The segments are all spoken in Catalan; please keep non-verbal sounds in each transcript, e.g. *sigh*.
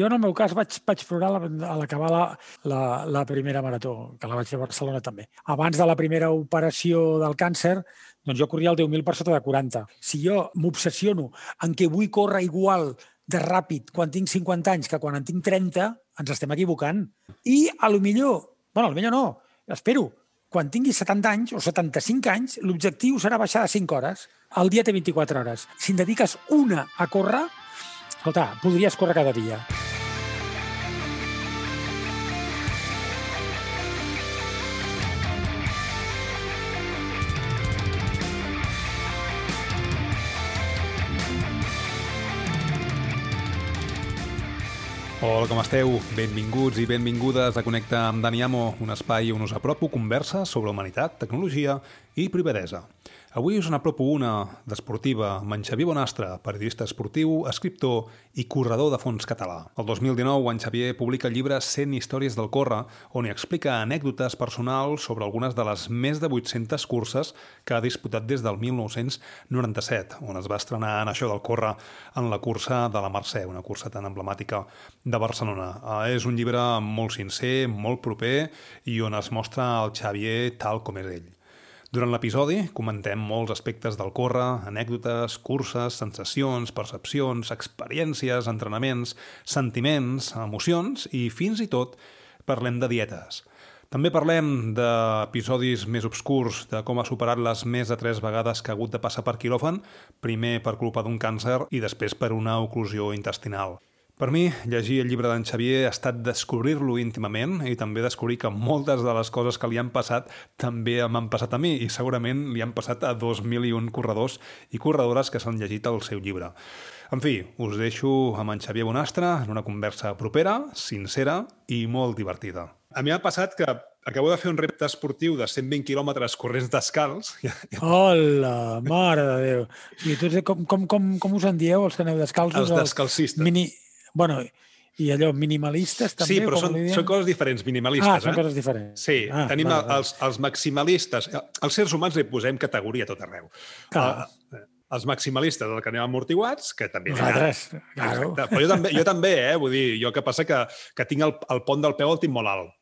Jo, en el meu cas, vaig, vaig plorar a l'acabar la, la, la primera marató, que la vaig fer a Barcelona també. Abans de la primera operació del càncer, doncs jo corria el 10.000 per sota de 40. Si jo m'obsessiono en què vull córrer igual de ràpid quan tinc 50 anys que quan en tinc 30, ens estem equivocant. I, a lo millor, bueno, a lo millor no, espero, quan tingui 70 anys o 75 anys, l'objectiu serà baixar de 5 hores. El dia té 24 hores. Si en dediques una a córrer, escolta, podries córrer cada dia. Hola, com esteu? Benvinguts i benvingudes a Connecta amb Dani Amo, un espai on us apropo conversa sobre humanitat, tecnologia i privadesa. Avui us n'apropo una d'esportiva amb en Xavier Bonastre, periodista esportiu, escriptor i corredor de fons català. El 2019, en Xavier publica el llibre 100 històries del córrer, on hi explica anècdotes personals sobre algunes de les més de 800 curses que ha disputat des del 1997, on es va estrenar en això del córrer en la cursa de la Mercè, una cursa tan emblemàtica de Barcelona. Eh, és un llibre molt sincer, molt proper i on es mostra el Xavier tal com és ell. Durant l'episodi comentem molts aspectes del córrer, anècdotes, curses, sensacions, percepcions, experiències, entrenaments, sentiments, emocions i fins i tot parlem de dietes. També parlem d'episodis més obscurs, de com ha superat les més de tres vegades que ha hagut de passar per quiròfan, primer per culpa d'un càncer i després per una oclusió intestinal. Per mi, llegir el llibre d'en Xavier ha estat descobrir-lo íntimament i també descobrir que moltes de les coses que li han passat també m'han passat a mi i segurament li han passat a 2.001 corredors i corredores que s'han llegit el seu llibre. En fi, us deixo amb en Xavier Bonastre en una conversa propera, sincera i molt divertida. A mi m'ha passat que acabo de fer un repte esportiu de 120 quilòmetres corrents descalç. *laughs* Hola, mare de Déu. I tu, com, com, com, com us en dieu, els que aneu descalços? Els descalcistes. Mini, Bueno, i allò, minimalistes també? Sí, però són, són coses diferents, minimalistes. Ah, són eh? coses diferents. Sí, ah, tenim vale, els, els maximalistes. Els sers humans li posem categoria a tot arreu. Clar. Uh, els maximalistes, el que anem amortiguats, que també... Nosaltres, claro. Exacte. Però jo també, jo també, eh? Vull dir, jo que passa que, que tinc el, el pont del peu el tinc molt alt.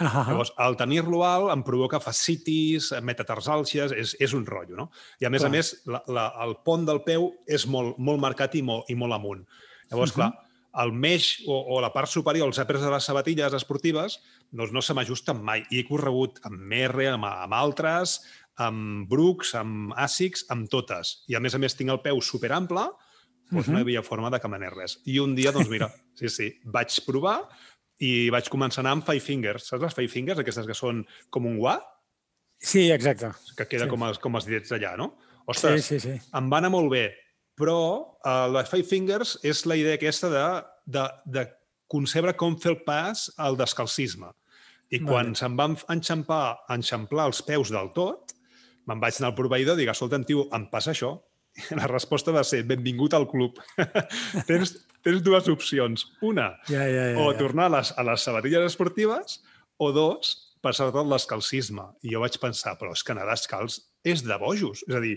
Uh -huh. Llavors, al tenir-lo alt em provoca fascitis, metatarsalgies, és, és un rotllo, no? I a més clar. a més, la, la, el pont del peu és molt, molt marcat i molt, i molt amunt. Llavors, uh -huh. clar, el meix o, o la part superior, els apres de les sabatilles esportives, doncs no se m'ajusten mai. I he corregut amb Merre, amb, amb altres, amb Brooks, amb Asics, amb totes. I a més a més tinc el peu superample, doncs uh -huh. no hi havia forma de que m'anés res. I un dia, doncs mira, *laughs* sí, sí, vaig provar i vaig començar a anar amb Five Fingers. Saps les Five Fingers, aquestes que són com un guà? Sí, exacte. Que queda sí. com, els, com els dits d'allà, no? Ostres, sí, sí, sí. em va anar molt bé, però uh, la Five Fingers és la idea aquesta de, de, de concebre com fer el pas al descalcisme. I quan vale. se'm van enxampar, enxamplar els peus del tot, me'n vaig anar al proveïdor i dic, escolta'm, tio, em passa això? I *laughs* la resposta va ser, benvingut al club. *laughs* tens, tens dues opcions. Una, ja, ja, ja, o ja. tornar a les, a les sabatilles esportives, o dos, passar tot l'escalcisme. I jo vaig pensar, però és que anar descalç és de bojos. És a dir,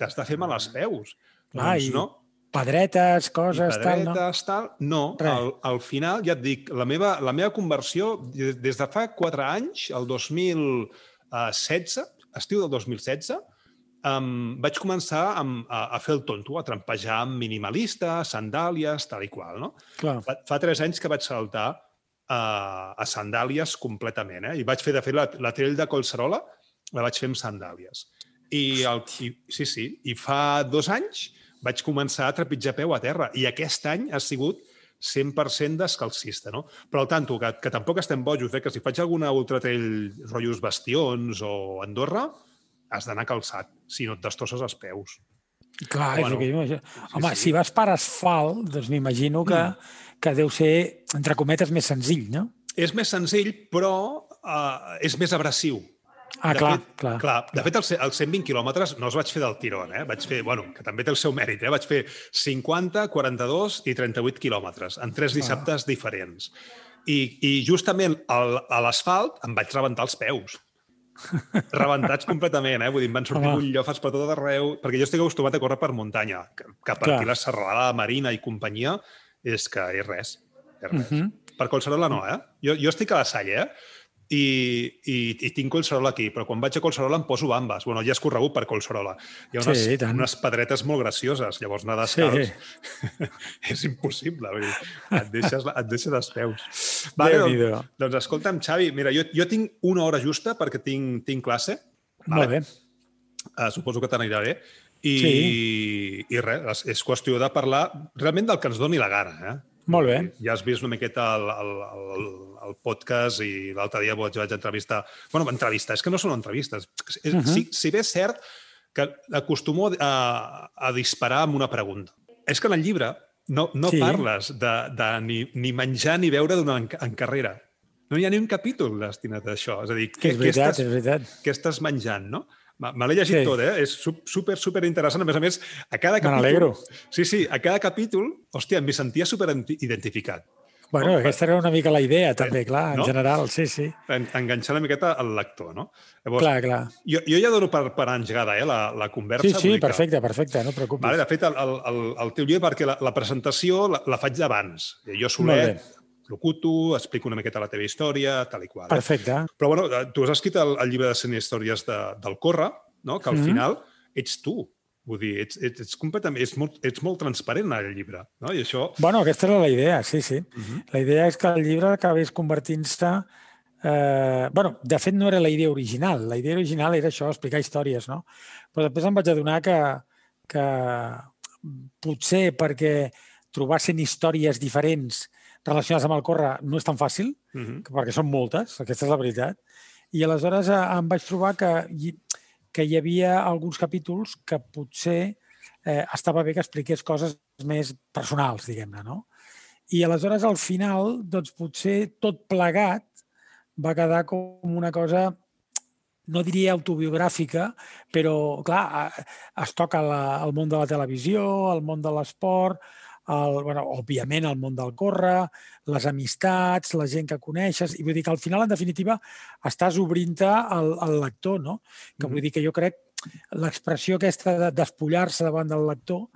t'has de fer mal als peus. Ah, doncs no. Pedretes, coses, I pedretes, tal, no? tal, no. Al, al final, ja et dic, la meva, la meva conversió, des de fa quatre anys, el 2016, estiu del 2016, um, vaig començar a, a, a fer el tonto, a trampejar amb minimalista, sandàlies, tal i qual, no? Clar. Fa, fa tres anys que vaig saltar a, a sandàlies completament, eh? I vaig fer, de fet, la, la trell de Collserola la vaig fer amb sandàlies. I, el, i, sí, sí, i fa dos anys vaig començar a trepitjar peu a terra. I aquest any ha sigut 100% descalcista, no? Però al tanto, que, que tampoc estem bojos, eh? que si faig alguna ultratrell rotllos bastions o Andorra, has d'anar calçat, si no et destrosses els peus. Clar, bueno, és el que jo Home, sí, sí. si vas per asfalt, doncs m'imagino que, mm. que deu ser, entre cometes, més senzill, no? És més senzill, però uh, és més abrasiu. Ah, de clar, fet, clar. clar. De fet, els, els 120 quilòmetres no els vaig fer del tirón, eh? Vaig fer, bueno, que també té el seu mèrit, eh? Vaig fer 50, 42 i 38 quilòmetres en tres dissabtes ah. diferents. I, I justament al, a l'asfalt em vaig rebentar els peus. *laughs* Rebentats completament, eh? Vull dir, em van sortir bullofes per tot arreu, perquè jo estic acostumat a córrer per muntanya, que, que per Clar. aquí la serralada, Marina i companyia, és que és res. és res. Uh -huh. Per Collserola no, eh? Jo, jo estic a la Salle, eh? I, i, i tinc Collserola aquí, però quan vaig a Collserola em poso bambes. Bueno, ja és corregut per Collserola. Hi ha unes, sí, unes pedretes molt gracioses, llavors anar descalç sí. *laughs* és impossible. Vull dir, et deixes, et deixes els peus. Vale, doncs, doncs escolta'm, Xavi, mira, jo, jo tinc una hora justa perquè tinc, tinc classe. Vale? Molt bé. Uh, suposo que t'anirà bé. I, sí. i res, és qüestió de parlar realment del que ens doni la gana. Eh? Molt bé. Ja has vist una miqueta el, el, el, el podcast i l'altre dia vaig, vaig entrevistar... bueno, entrevistar, és que no són entrevistes. Uh -huh. si, si bé és cert que acostumo a, a disparar amb una pregunta. És que en el llibre no, no sí. parles de, de ni, ni menjar ni beure d'una en, en carrera. No hi ha ni un capítol destinat a això. És a dir, què, és veritat, què, estàs, què estàs menjant, no? Me l'he llegit sí. tot, eh? És super, super interessant. A més a més, a cada capítol... Sí, sí, a cada capítol, hòstia, m'hi sentia super identificat. Bueno, no? aquesta era una mica la idea, eh, també, clar, en no? general, sí, sí. En, enganxar una miqueta al lector, no? Llavors, clar, clar. Jo, jo ja dono per, per engegada eh, la, la conversa. Sí, sí, perfecte, que... perfecte, no et preocupis. Vale, de fet, el, el, el teu llibre, perquè la, la presentació la, la faig abans. Jo soler locuto, explico una miqueta la teva història, tal i qual. Eh? Perfecte. Però bueno, eh, tu has escrit el, el llibre de 100 històries de, del Corre, no? que al mm -hmm. final ets tu. Vull dir, ets, ets, ets, completament, ets, molt, ets molt transparent al llibre, no? I això... Bueno, aquesta era la idea, sí, sí. Uh -huh. La idea és que el llibre acabés convertint-se... Eh, bueno, de fet, no era la idea original. La idea original era això, explicar històries, no? Però després em vaig adonar que, que potser perquè trobar 100 històries diferents relacionades amb el córrer no és tan fàcil, uh -huh. perquè són moltes, aquesta és la veritat. I aleshores eh, em vaig trobar que que hi havia alguns capítols que potser eh, estava bé que expliqués coses més personals, diguem-ne, no? I aleshores, al final, doncs potser tot plegat va quedar com una cosa no diria autobiogràfica, però, clar, eh, es toca la, el món de la televisió, el món de l'esport, el, bueno, òbviament el món del córrer, les amistats, la gent que coneixes, i vull dir que al final, en definitiva, estàs obrint-te al, al lector, no? Que vull dir que jo crec l'expressió aquesta de despullar-se davant del lector,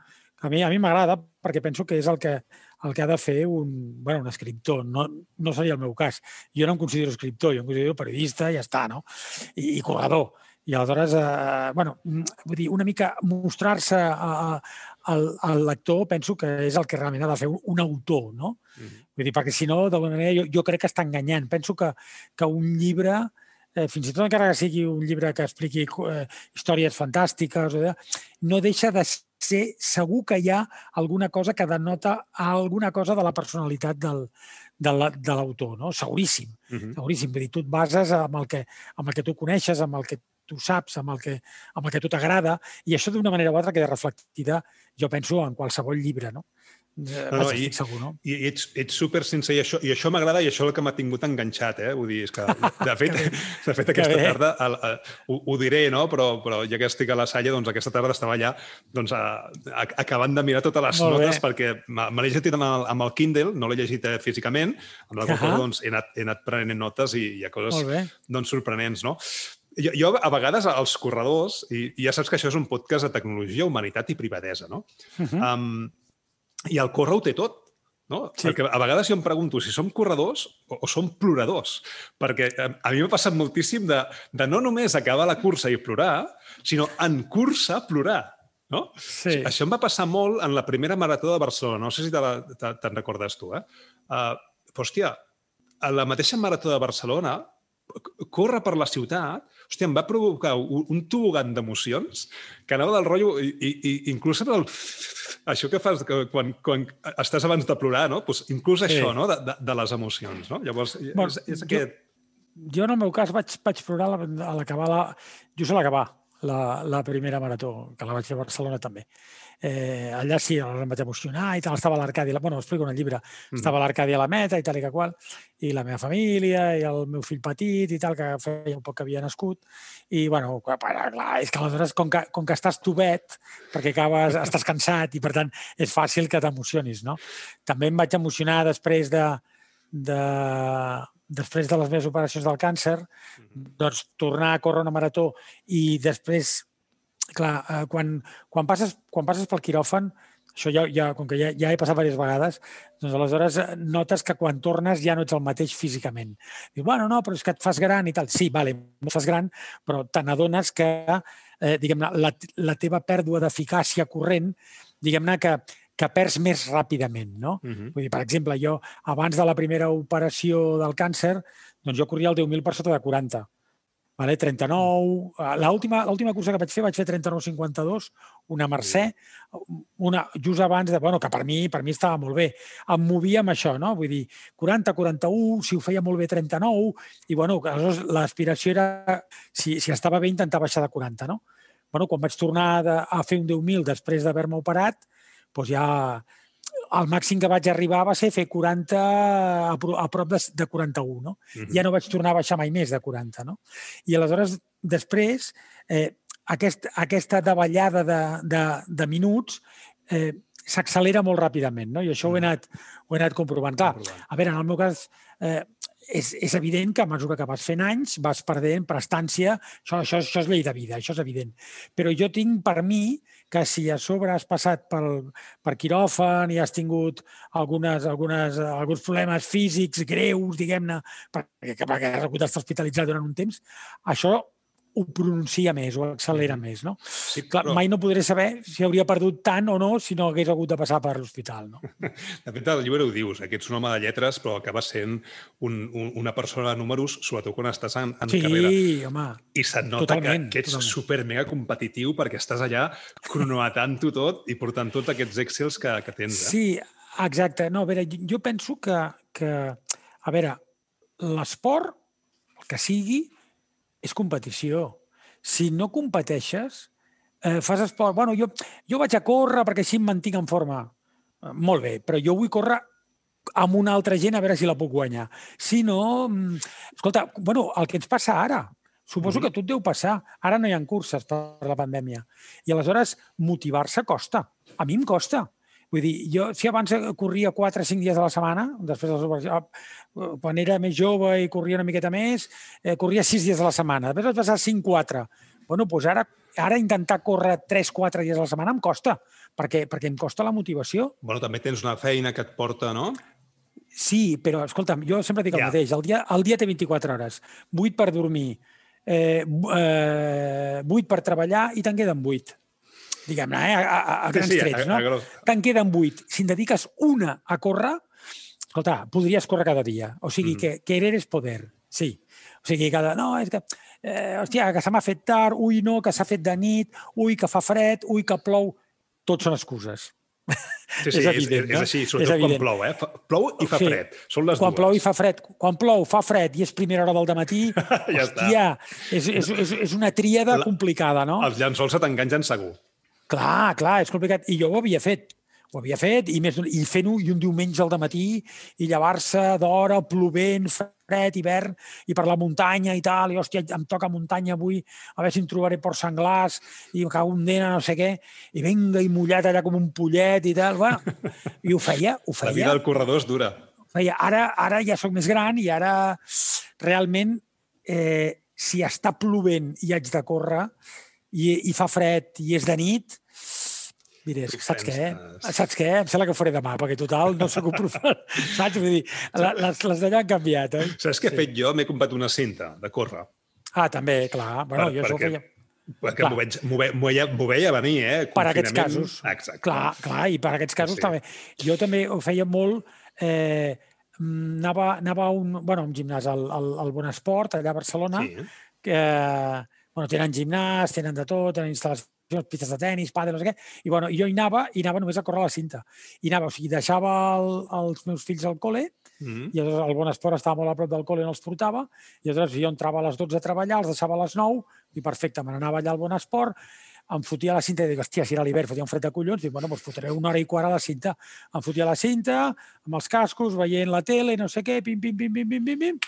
a mi a mi m'agrada perquè penso que és el que, el que ha de fer un, bueno, un escriptor. No, no seria el meu cas. Jo no em considero escriptor, jo em considero periodista i ja està, no? I, i corredor. I aleshores, eh, bueno, vull dir, una mica mostrar-se a, el, el lector penso que és el que realment ha de fer un, autor, no? Mm -hmm. Vull dir, perquè si no, d'alguna manera, jo, jo crec que està enganyant. Penso que, que un llibre, eh, fins i tot encara que sigui un llibre que expliqui eh, històries fantàstiques, no deixa de ser segur que hi ha alguna cosa que denota alguna cosa de la personalitat del, de l'autor, no? Seguríssim, uh -huh. seguríssim. Vull dir, tu et bases amb el, que, amb el que tu coneixes, amb el que tu saps, amb el que, amb el que a tu t'agrada, i això d'una manera o altra queda reflectida, jo penso, en qualsevol llibre, no? Eh, no, no, i, segur, no? I, ets, ets super sincer i això, i això m'agrada i això és el que m'ha tingut enganxat, eh? Vull dir, és que, de *laughs* fet, de fet aquesta tarda, el, el, ho, ho diré, no? Però, però ja que estic a la Salle, doncs aquesta tarda estava allà doncs, a, a, acabant de mirar totes les Molt notes bé. perquè me l'he llegit amb el, amb el Kindle, no l'he llegit eh, físicament, amb la qual cosa doncs, he, anat, he anat prenent notes i hi ha coses doncs, sorprenents, no? Jo, jo a vegades als corredors, i, i ja saps que això és un podcast de tecnologia, humanitat i privadesa, no? Uh -huh. um, I el córrer ho té tot. No? Sí. Perquè a vegades jo em pregunto si som corredors o, o som ploradors. Perquè a mi m'ha passat moltíssim de, de no només acabar la cursa i plorar, sinó en cursa plorar. No? Sí. Això em va passar molt en la primera marató de Barcelona. No sé si te'n recordes tu, eh? Uh, però, hòstia, a la mateixa marató de Barcelona, córrer per la ciutat hòstia, em va provocar un, un tobogan d'emocions que anava del rotllo, i, i, i inclús el, això que fas que quan, quan estàs abans de plorar, no? Pues inclús sí. això, no? De, de, de les emocions, no? Llavors, bueno, és, és aquest... Jo, jo, en el meu cas, vaig, vaig plorar a l'acabar la... Jo sé l'acabar, la, la primera marató, que la vaig fer a Barcelona també eh, allà sí, em vaig emocionar i tal, estava a l'Arcàdia, bueno, ho explico en el llibre, mm. estava a l'Arcàdia a la meta i tal i que qual, i la meva família i el meu fill petit i tal, que feia un poc que havia nascut, i bueno, clar, és que aleshores, com que, com que estàs tubet, perquè acabes, *laughs* estàs cansat i per tant és fàcil que t'emocionis, no? També em vaig emocionar després de, de, després de les meves operacions del càncer, mm-hmm. doncs tornar a córrer una marató i després clar, eh, quan, quan, passes, quan passes pel quiròfan, això ja, ja com que ja, ja he passat diverses vegades, doncs aleshores eh, notes que quan tornes ja no ets el mateix físicament. Dius, bueno, no, però és que et fas gran i tal. Sí, vale, no fas gran, però te n'adones que eh, diguem-ne, la, la teva pèrdua d'eficàcia corrent, diguem-ne que, que perds més ràpidament, no? Uh -huh. Vull dir, per exemple, jo abans de la primera operació del càncer, doncs jo corria el 10.000 per sota de 40 vale? 39. Eh, l'última cursa que vaig fer, vaig fer 39-52, una Mercè, una, just abans de... Bueno, que per mi, per mi estava molt bé. Em movia amb això, no? Vull dir, 40-41, si ho feia molt bé, 39, i bueno, l'aspiració era, si, si estava bé, intentar baixar de 40, no? Bueno, quan vaig tornar de, a fer un 10.000 després d'haver-me operat, doncs ja el màxim que vaig arribar va ser fer 40 a, a prop de, de 41, no? Uh -huh. Ja no vaig tornar a baixar mai més de 40, no? I aleshores, després, eh, aquest, aquesta davallada de, de, de minuts eh, s'accelera molt ràpidament, no? I això uh -huh. ho, he anat, ho he anat comprovant. Clar, a veure, en el meu cas, eh, és, és evident que a mesura que vas fent anys vas perdent prestància. Això, això, això és llei de vida, això és evident. Però jo tinc per mi que si a sobre has passat pel, per quiròfan i has tingut algunes, algunes, alguns problemes físics greus, diguem-ne, perquè, perquè has hagut d'estar hospitalitzat durant un temps, això ho pronuncia més, ho accelera més. No? Sí, Clar, però... Mai no podré saber si hauria perdut tant o no si no hagués hagut de passar per l'hospital. No? *laughs* De fet, al llibre ho dius, que ets un home de lletres, però acaba sent un, un, una persona de números, sobretot quan estàs en, en sí, carrera. Sí, home. I se't nota totalment, que, que ets totalment. super mega competitiu perquè estàs allà cronometant-ho tot i portant tots aquests excels que, que tens. Eh? Sí, exacte. No, a veure, jo penso que, que a veure, l'esport, el que sigui, és competició. Si no competeixes, eh, fas esport... Bueno, jo, jo vaig a córrer perquè així em mantinc en forma. Eh, molt bé, però jo vull córrer amb una altra gent a veure si la puc guanyar. Si no... Mm, escolta, bueno, el que ens passa ara, suposo mm -hmm. que tot deu passar. Ara no hi ha curses per la pandèmia. I aleshores motivar-se costa. A mi em costa. Vull dir, jo si abans corria 4 o 5 dies a la setmana, després dels, eh, quan era més jove i corria una miqueta més, eh, corria 6 dies a la setmana. Després vaig passar 5-4. Bueno, doncs ara, ara intentar córrer 3-4 dies a la setmana em costa, perquè, perquè em costa la motivació. Bueno, també tens una feina que et porta, no? Sí, però escolta'm, jo sempre dic el yeah. mateix. El dia, el dia té 24 hores. 8 per dormir, eh, eh, 8 per treballar i te'n queden 8 diguem-ne, eh, a, a, a grans sí, sí, trets, no? A, a Te'n queden vuit. Si en dediques una a córrer, escolta, podries córrer cada dia. O sigui, mm. que querer és poder, sí. O sigui, cada... No, és que... Eh, hòstia, que se m'ha fet tard, ui, no, que s'ha fet de nit, ui, que fa fred, ui, que plou... Tots són excuses. Sí, sí, *laughs* és, evident, és, és, és així, sobretot és quan plou, eh? Plou i fa sí. fred. Són les quan dues. plou i fa fred. Quan plou, fa fred i és primera hora del matí, *laughs* ja hòstia, és, és, és, és una tríada La, complicada, no? Els llençols se t'enganxen segur. Clar, clar, és complicat. I jo ho havia fet. Ho havia fet, i, més, i fent-ho i un diumenge al matí i llevar-se d'hora, plovent, fred, hivern, i per la muntanya i tal, i hòstia, em toca muntanya avui, a veure si em trobaré por senglars, i em cago un dena, no sé què, i venga, i mullat allà com un pollet i tal, bueno, i ho feia, ho feia. La vida del corredor és dura. Feia. Ara, ara ja sóc més gran i ara realment, eh, si està plovent i haig de córrer, i, i fa fred i és de nit, diré, saps què? Saps què? Em sembla que ho faré demà, perquè total no sóc un professor. *laughs* saps? Vull dir, les, les d'allà han canviat, eh? Saps què he fet jo? M'he comprat una cinta de córrer. Ah, també, clar. Bueno, per, jo això feia... Perquè m'ho veig, veia, veia venir, eh? Per aquests casos. Exacte. Clar, clar, i per aquests casos sí. també. Jo també ho feia molt... Eh, anava, anava a un, bueno, un gimnàs, al, al, al Bon Esport, allà a Barcelona, sí. que, bueno, tenen gimnàs, tenen de tot, tenen instal·lacions, pistes de tennis, pàdel, no sé què, i bueno, jo hi anava, i anava només a córrer la cinta. I anava, o sigui, deixava el, els meus fills al col·le, mm -hmm. i el Bon Esport estava molt a prop del col·le i no els portava, i llavors jo entrava a les 12 a treballar, els deixava a les 9, i perfecte, me n'anava allà al Bon Esport, em fotia la cinta i dic, hòstia, si era l'hivern, fotia un fred de collons, dic, bueno, doncs fotré una hora i quart a la cinta. Em fotia la cinta, amb els cascos, veient la tele, no sé què, pim, pim, pim, pim, pim, pim, pim,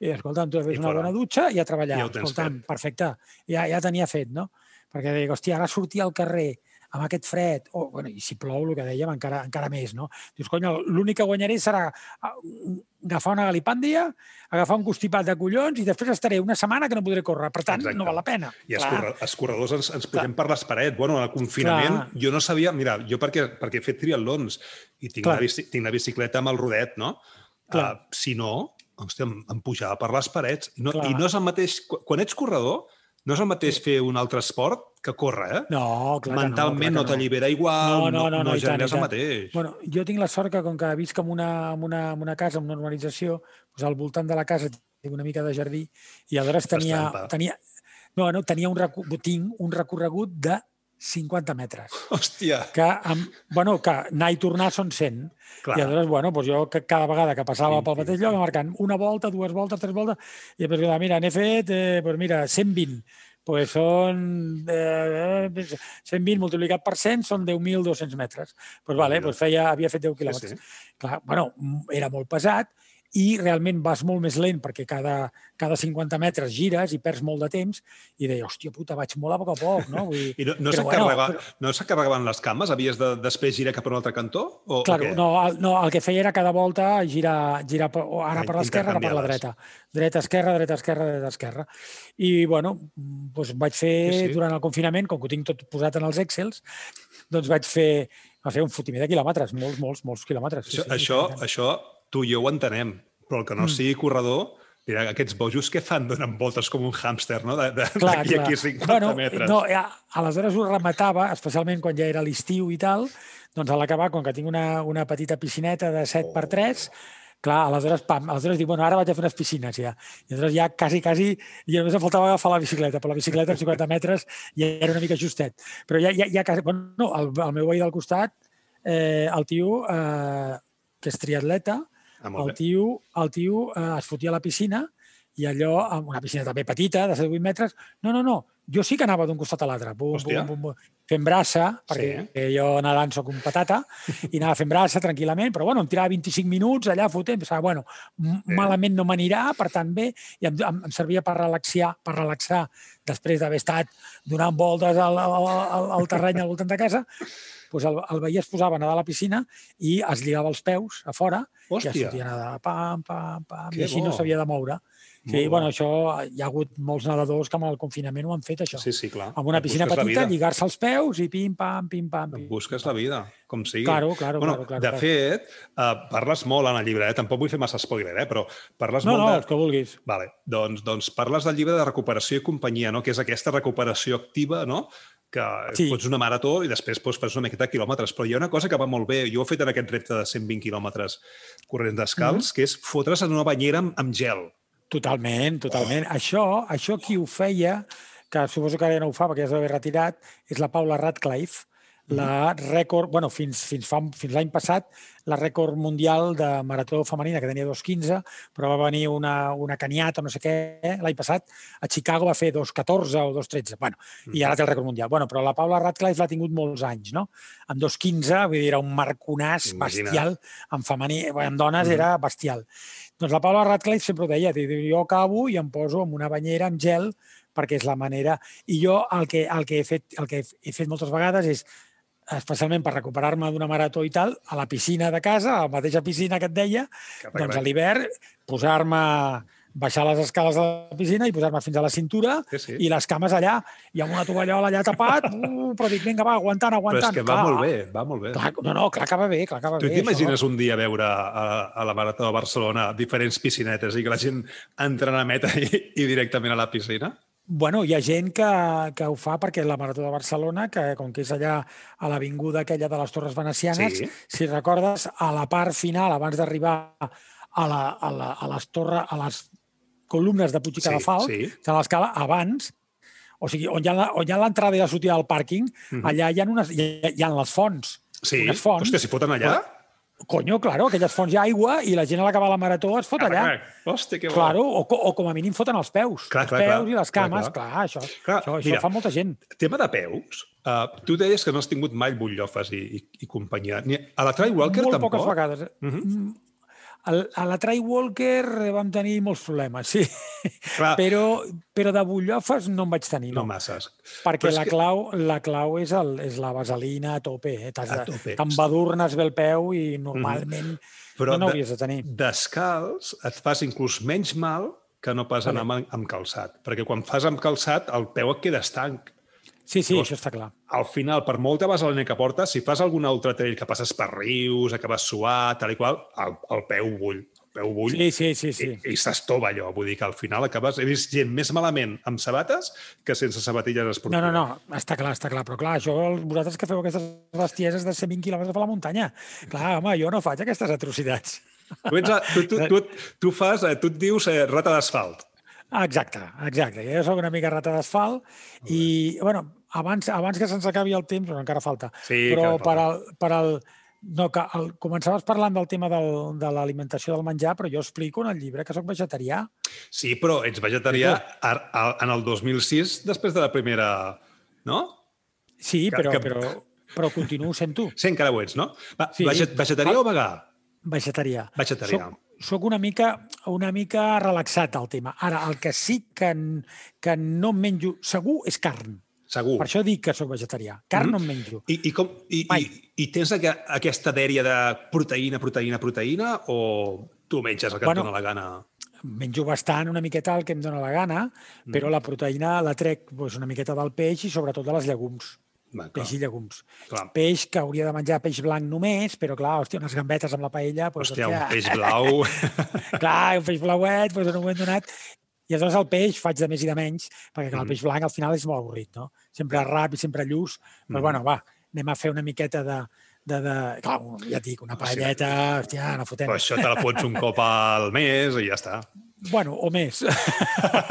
i escolta'm, tu fes una bona dutxa i a treballar. Ja escolta'm, fet. perfecte. Ja, ja tenia fet, no? Perquè dic, hòstia, ara sortir al carrer amb aquest fred, o, bueno, i si plou, el que dèiem, encara, encara més, no? Dius, conya, l'únic que guanyaré serà agafar una galipàndia, agafar un constipat de collons i després estaré una setmana que no podré córrer. Per tant, Exacte. no val la pena. I els, Clar. corre, els corredors ens, ens pugem per les parets. Bueno, al confinament Clar. jo no sabia... Mira, jo perquè, perquè he fet triatlons i tinc, Clar. la, bici, tinc la bicicleta amb el rodet, no? Clar. Uh, si no, hòstia, em, em pujava per les parets. I no, Clar. I no és el mateix... qu- Quan ets corredor, no és el mateix fer un altre esport que córrer, eh? No, clar Mentalment no, no, que t'allibera igual, No, no, no, no, i tant, generes i el tant. mateix. Bueno, jo tinc la sort que, com que visc en una, en una, en una casa, en una urbanització, doncs al voltant de la casa tinc una mica de jardí i aleshores tenia, tenia, no, no, tenia un, tinc un recorregut de 50 metres. Hòstia, Que, amb, bueno, que anar i tornar són 100. clar. I aleshores, bueno, doncs jo que cada vegada que passava Pim, pel mateix lloc, em marcant una volta, dues voltes, tres voltes, i després, mira, n'he fet, eh, doncs mira, 120. Pues són eh, 120 multiplicat per 100 són 10.200 metres. Pues vale, pues feia, havia fet 10 Sí, quilòmetres. sí. Clar, bueno, era molt pesat i realment vas molt més lent perquè cada, cada 50 metres gires i perds molt de temps i deia, hòstia puta, vaig molt a poc a poc, no? Vull dir, I no, no Però s'encarregava bueno, no s'encarregaven les cames? Havies de després girar cap a un altre cantó? O, Claro, o què? no, el, no, el que feia era cada volta girar, girar ara per l'esquerra, ara per la dreta. Dreta, esquerra, dreta, esquerra, dreta, esquerra. I, bueno, doncs vaig fer Sí, sí, sí. sí. durant el confinament, com que ho tinc tot posat en els Excels, doncs vaig fer, va fer un fotimer de quilòmetres, molts, molts, molts quilòmetres. Això, això, això tu i jo ho entenem, però el que no Mm. sigui corredor, mira, aquests bojos que fan donen voltes com un hàmster, no? D'aquí clar. aquí a 50 bueno, metres. No, ja, aleshores ho rematava, especialment quan ja era l'estiu i tal, doncs a l'acabar, com que tinc una, una petita piscineta de 7 per 3 clar, aleshores, pam, aleshores dic, bueno, ara vaig a fer unes piscines ja. I aleshores ja quasi, quasi, i només em faltava agafar la bicicleta, però la bicicleta amb 50 metres ja era una mica justet. Però ja, ja, ja quasi, bueno, no, el, el meu veí del costat, eh, el tio, eh, que és triatleta, Ah, el tio, el tio eh, es fotia a la piscina i allò, amb una piscina també petita, de 7-8 metres, no, no, no, jo sí que anava d'un costat a l'altre, bum, bum, bum, bum, fent braça, perquè sí. jo nedant sóc un patata, i anava fent braça tranquil·lament, però bueno, em tirava 25 minuts allà fotent, pensava, bueno, Bé. malament no m'anirà, per tant bé, i em, em, em servia per relaxar, per relaxar després d'haver estat donant voltes al, al, al, al terreny al voltant de casa, doncs el, el veí es posava a nedar a la piscina i es lligava els peus a fora i es Hòstia, fotia a nedar, pam, pam, pam, Que i així no bo. s'havia de moure. Sí, bueno, això, hi ha hagut molts nedadors que amb el confinament ho han fet, això. Sí, sí, clar. Amb una Et piscina petita, lligar-se els peus i pim, pam, pim, busques la vida, com sigui. Claro, claro, bueno, claro, claro, de claro. fet, uh, parles molt en el llibre, eh? tampoc vull fer massa spoiler, eh? però parles No, molt no, de... el que vulguis. Vale, doncs, doncs parles del llibre de recuperació i companyia, no? que és aquesta recuperació activa, no? que sí. Pots una marató i després pots fer una miqueta de quilòmetres. Però hi ha una cosa que va molt bé, jo ho he fet en aquest repte de 120 quilòmetres corrents descalç, mm -hmm. que és fotre's en una banyera amb, amb gel. Totalment, totalment. Oh. Això, això qui ho feia, que suposo que ara ja no ho fa perquè ja s'ha retirat, és la Paula Radcliffe, la rècord, bueno, fins, fins, fa, fins l'any passat, la rècord mundial de marató femenina, que tenia 2.15, però va venir una, una caniata no sé què, l'any passat, a Chicago va fer 2.14 o 2.13, bueno, i ara té el rècord mundial. Bueno, però la Paula Radcliffe l'ha tingut molts anys, no? Amb 2.15, vull dir, era un marconàs bestial, en femení, en dones Mhm. era bestial. Doncs la Paula Radcliffe sempre ho deia, diu, jo acabo i em poso en una banyera amb gel perquè és la manera... I jo el que, el que, he, fet, el que he fet moltes vegades és especialment per recuperar-me d'una marató i tal, a la piscina de casa, a la mateixa piscina que et deia, Que doncs a l'hivern posar-me baixar les escales de la piscina i posar-me fins a la cintura Sí, sí. i les cames allà, i amb una tovallola allà tapat, *laughs* uh, però dic, vinga, va, aguantant, Però aguantant. és que va molt bé, va molt bé. Clar, no, no, clar que va bé, clar que va Tu bé. t'imagines això. un dia veure a, a la Marató de Barcelona diferents piscinetes i que la gent entra a meta i, i directament a la piscina? Bueno, hi ha gent que, que ho fa perquè la Marató de Barcelona, que com que és allà a l'avinguda aquella de les Torres Venecianes, Sí. si recordes, a la part final, abans d'arribar a, la, a, la, a les torres, a les columnes de Puig i Sí, Cadafalc, sí. de l'escala, abans, o sigui, on hi ha, l'entrada i la sortida del pàrquing, Mhm. allà hi ha, unes, hi, ha, hi ha les fonts. Sí? Unes fonts. Hòstia, s'hi foten allà? Conyo, claro, aquelles fonts hi ha aigua i la gent a l'acabar la marató es fot allà. Caraca, Hòstia, que bo. Claro, o, o com a mínim foten els peus. Clar, els clar, peus clar. i les Clar, cames, clar. clar, això, Clar, això, això mira. fa molta gent. Tema de peus, uh, tu deies que no has tingut mai butllofes i, i, i companyia. Ni a la Try Walker Molt tampoc? poques vegades. Mhm. Mm, al- A la Try Walker vam tenir molts problemes, sí. Clar, Però, però de bullofes no en vaig tenir, no no. masses. perquè la que- clau, la clau és, el, és la vaselina a tope. Eh? T'embadurnes bé el peu i normalment... Però no n'hauries de, de tenir. Descalç et fas inclús menys mal que no pas anar amb, amb calçat. Perquè quan fas amb calçat, el peu et queda estanc. Sí, sí, Llavors, això està clar. Al final, per molta base la que portes, si fas algun altre trail que passes per rius, acabes suat, tal i qual, el, el peu bull. El peu bull sí, sí, sí, sí. i, i s'estova allò. Vull dir que al final acabes... He vist gent més malament amb sabates que sense sabatilles esportives. No, no, no, està clar, està clar. Però clar, això, vosaltres que feu aquestes bestieses de 120 quilòmetres per la muntanya, clar, home, jo no faig aquestes atrocitats. Tu, ets, tu, tu, tu, tu, fas, eh, tu et dius eh, rata d'asfalt. Exacte, exacte. Jo sóc una mica rata d'asfalt i, bueno, abans, abans que se'ns acabi el temps, però encara falta, sí, però per al, per al, no, que el, començaves parlant del tema del, de l'alimentació del menjar, però jo explico en el llibre que sóc vegetarià. Sí, però ets vegetarià a, a, en el 2006, després de la primera... No? Sí, que, però, que... però, però continuo sent tu. Sí, encara ho ets, no? Va, sí. Vegetarià ah, o vegà? Vegetarià. Vegetarià. Soc, soc una mica, una mica relaxat al tema. Ara, el que sí que, que no menjo segur és carn. Segur. Per això dic que sóc vegetarià. Carn mm. no en menjo. I, i, com, i, i, i tens aquesta dèria de proteïna, proteïna, proteïna o tu menges el que bueno, et dóna la gana? Menjo bastant, una miqueta el que em dóna la gana, mm. però la proteïna la trec doncs, una miqueta del peix i sobretot de les llegums. Va, peix i llegums. Clar. Peix que hauria de menjar peix blanc només, però clar, hòstia, unes gambetes amb la paella... Doncs, hòstia, hòstia, un peix blau... *laughs* clar, un peix blauet, doncs en un moment donat... I aleshores el peix faig de més i de menys, perquè clar, el mm. peix blanc al final és molt avorrit, no? Sempre ràpid, sempre lluç, però mm. bueno, va, anem a fer una miqueta de, de, de... Clar, ja et dic, una paelleta, hòstia, no fotem. Però això te la fots un cop al mes i ja està. Bueno, o més.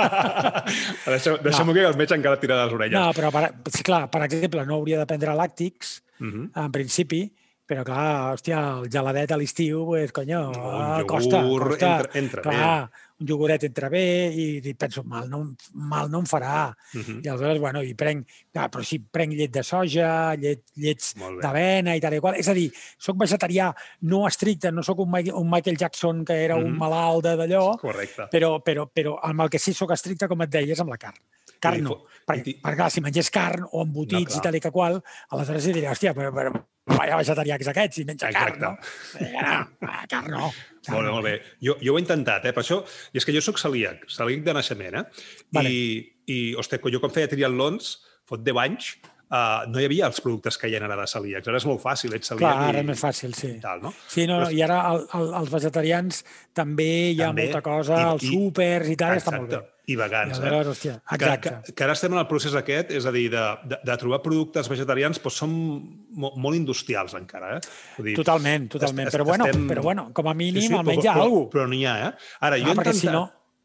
*laughs* deixem deixem no. que el metge encara tira les orelles. No, però, per, clar, per exemple, no hauria de prendre làctics, uh mhm. -huh. en principi, però clar, hòstia, el geladet a l'estiu, pues, conyo, no, ah, costa, costa. Entra, entra clar, bé un iogurt entra bé i, i penso, mal no, mal no em farà. Uh -huh. I aleshores, bueno, i prenc, ah, però sí, prenc llet de soja, llet, llets d'avena i tal i qual. És a dir, sóc vegetarià no estricte, no sóc un, un Michael Jackson que era uh -huh. un malalt d'allò, però, però, però amb el que sí sóc estricte, com et deies, amb la carn. Carn no. Perquè, perquè clar, si mengés carn o embotits no, i tal i que qual, aleshores hi diré, hòstia, però, però vaya vegetarià que és aquest, si menja Exacte. carn, no? Eh, no, carn no. Molt bé, molt bé. Jo, jo ho he intentat, eh? Per això, i és que jo sóc celíac, celíac de naixement, eh? Vale. I, i ostres, jo quan feia triatlons, fot 10 anys, uh, no hi havia els productes que hi ha ara de celíacs. Ara és molt fàcil, ets celíac Clar, ara i... és més fàcil, sí. I tal, no? Sí, no, Però... i ara el, el, els vegetarians també hi ha també, molta cosa, i, els súpers i tal, exacte. està molt bé. I vegans, I aleshores, eh? Hòstia, exacte. Que, que, que ara estem en el procés aquest, és a dir, de, de, de trobar productes vegetarians, doncs són molt, molt industrials encara, eh? Vull dir, totalment, totalment. Est, però, bueno, estem... però bueno, com a mínim sí, sí, almenys hi ha alguna cosa. Però n'hi ha, eh? Ara, jo, ah, he intentat, si no...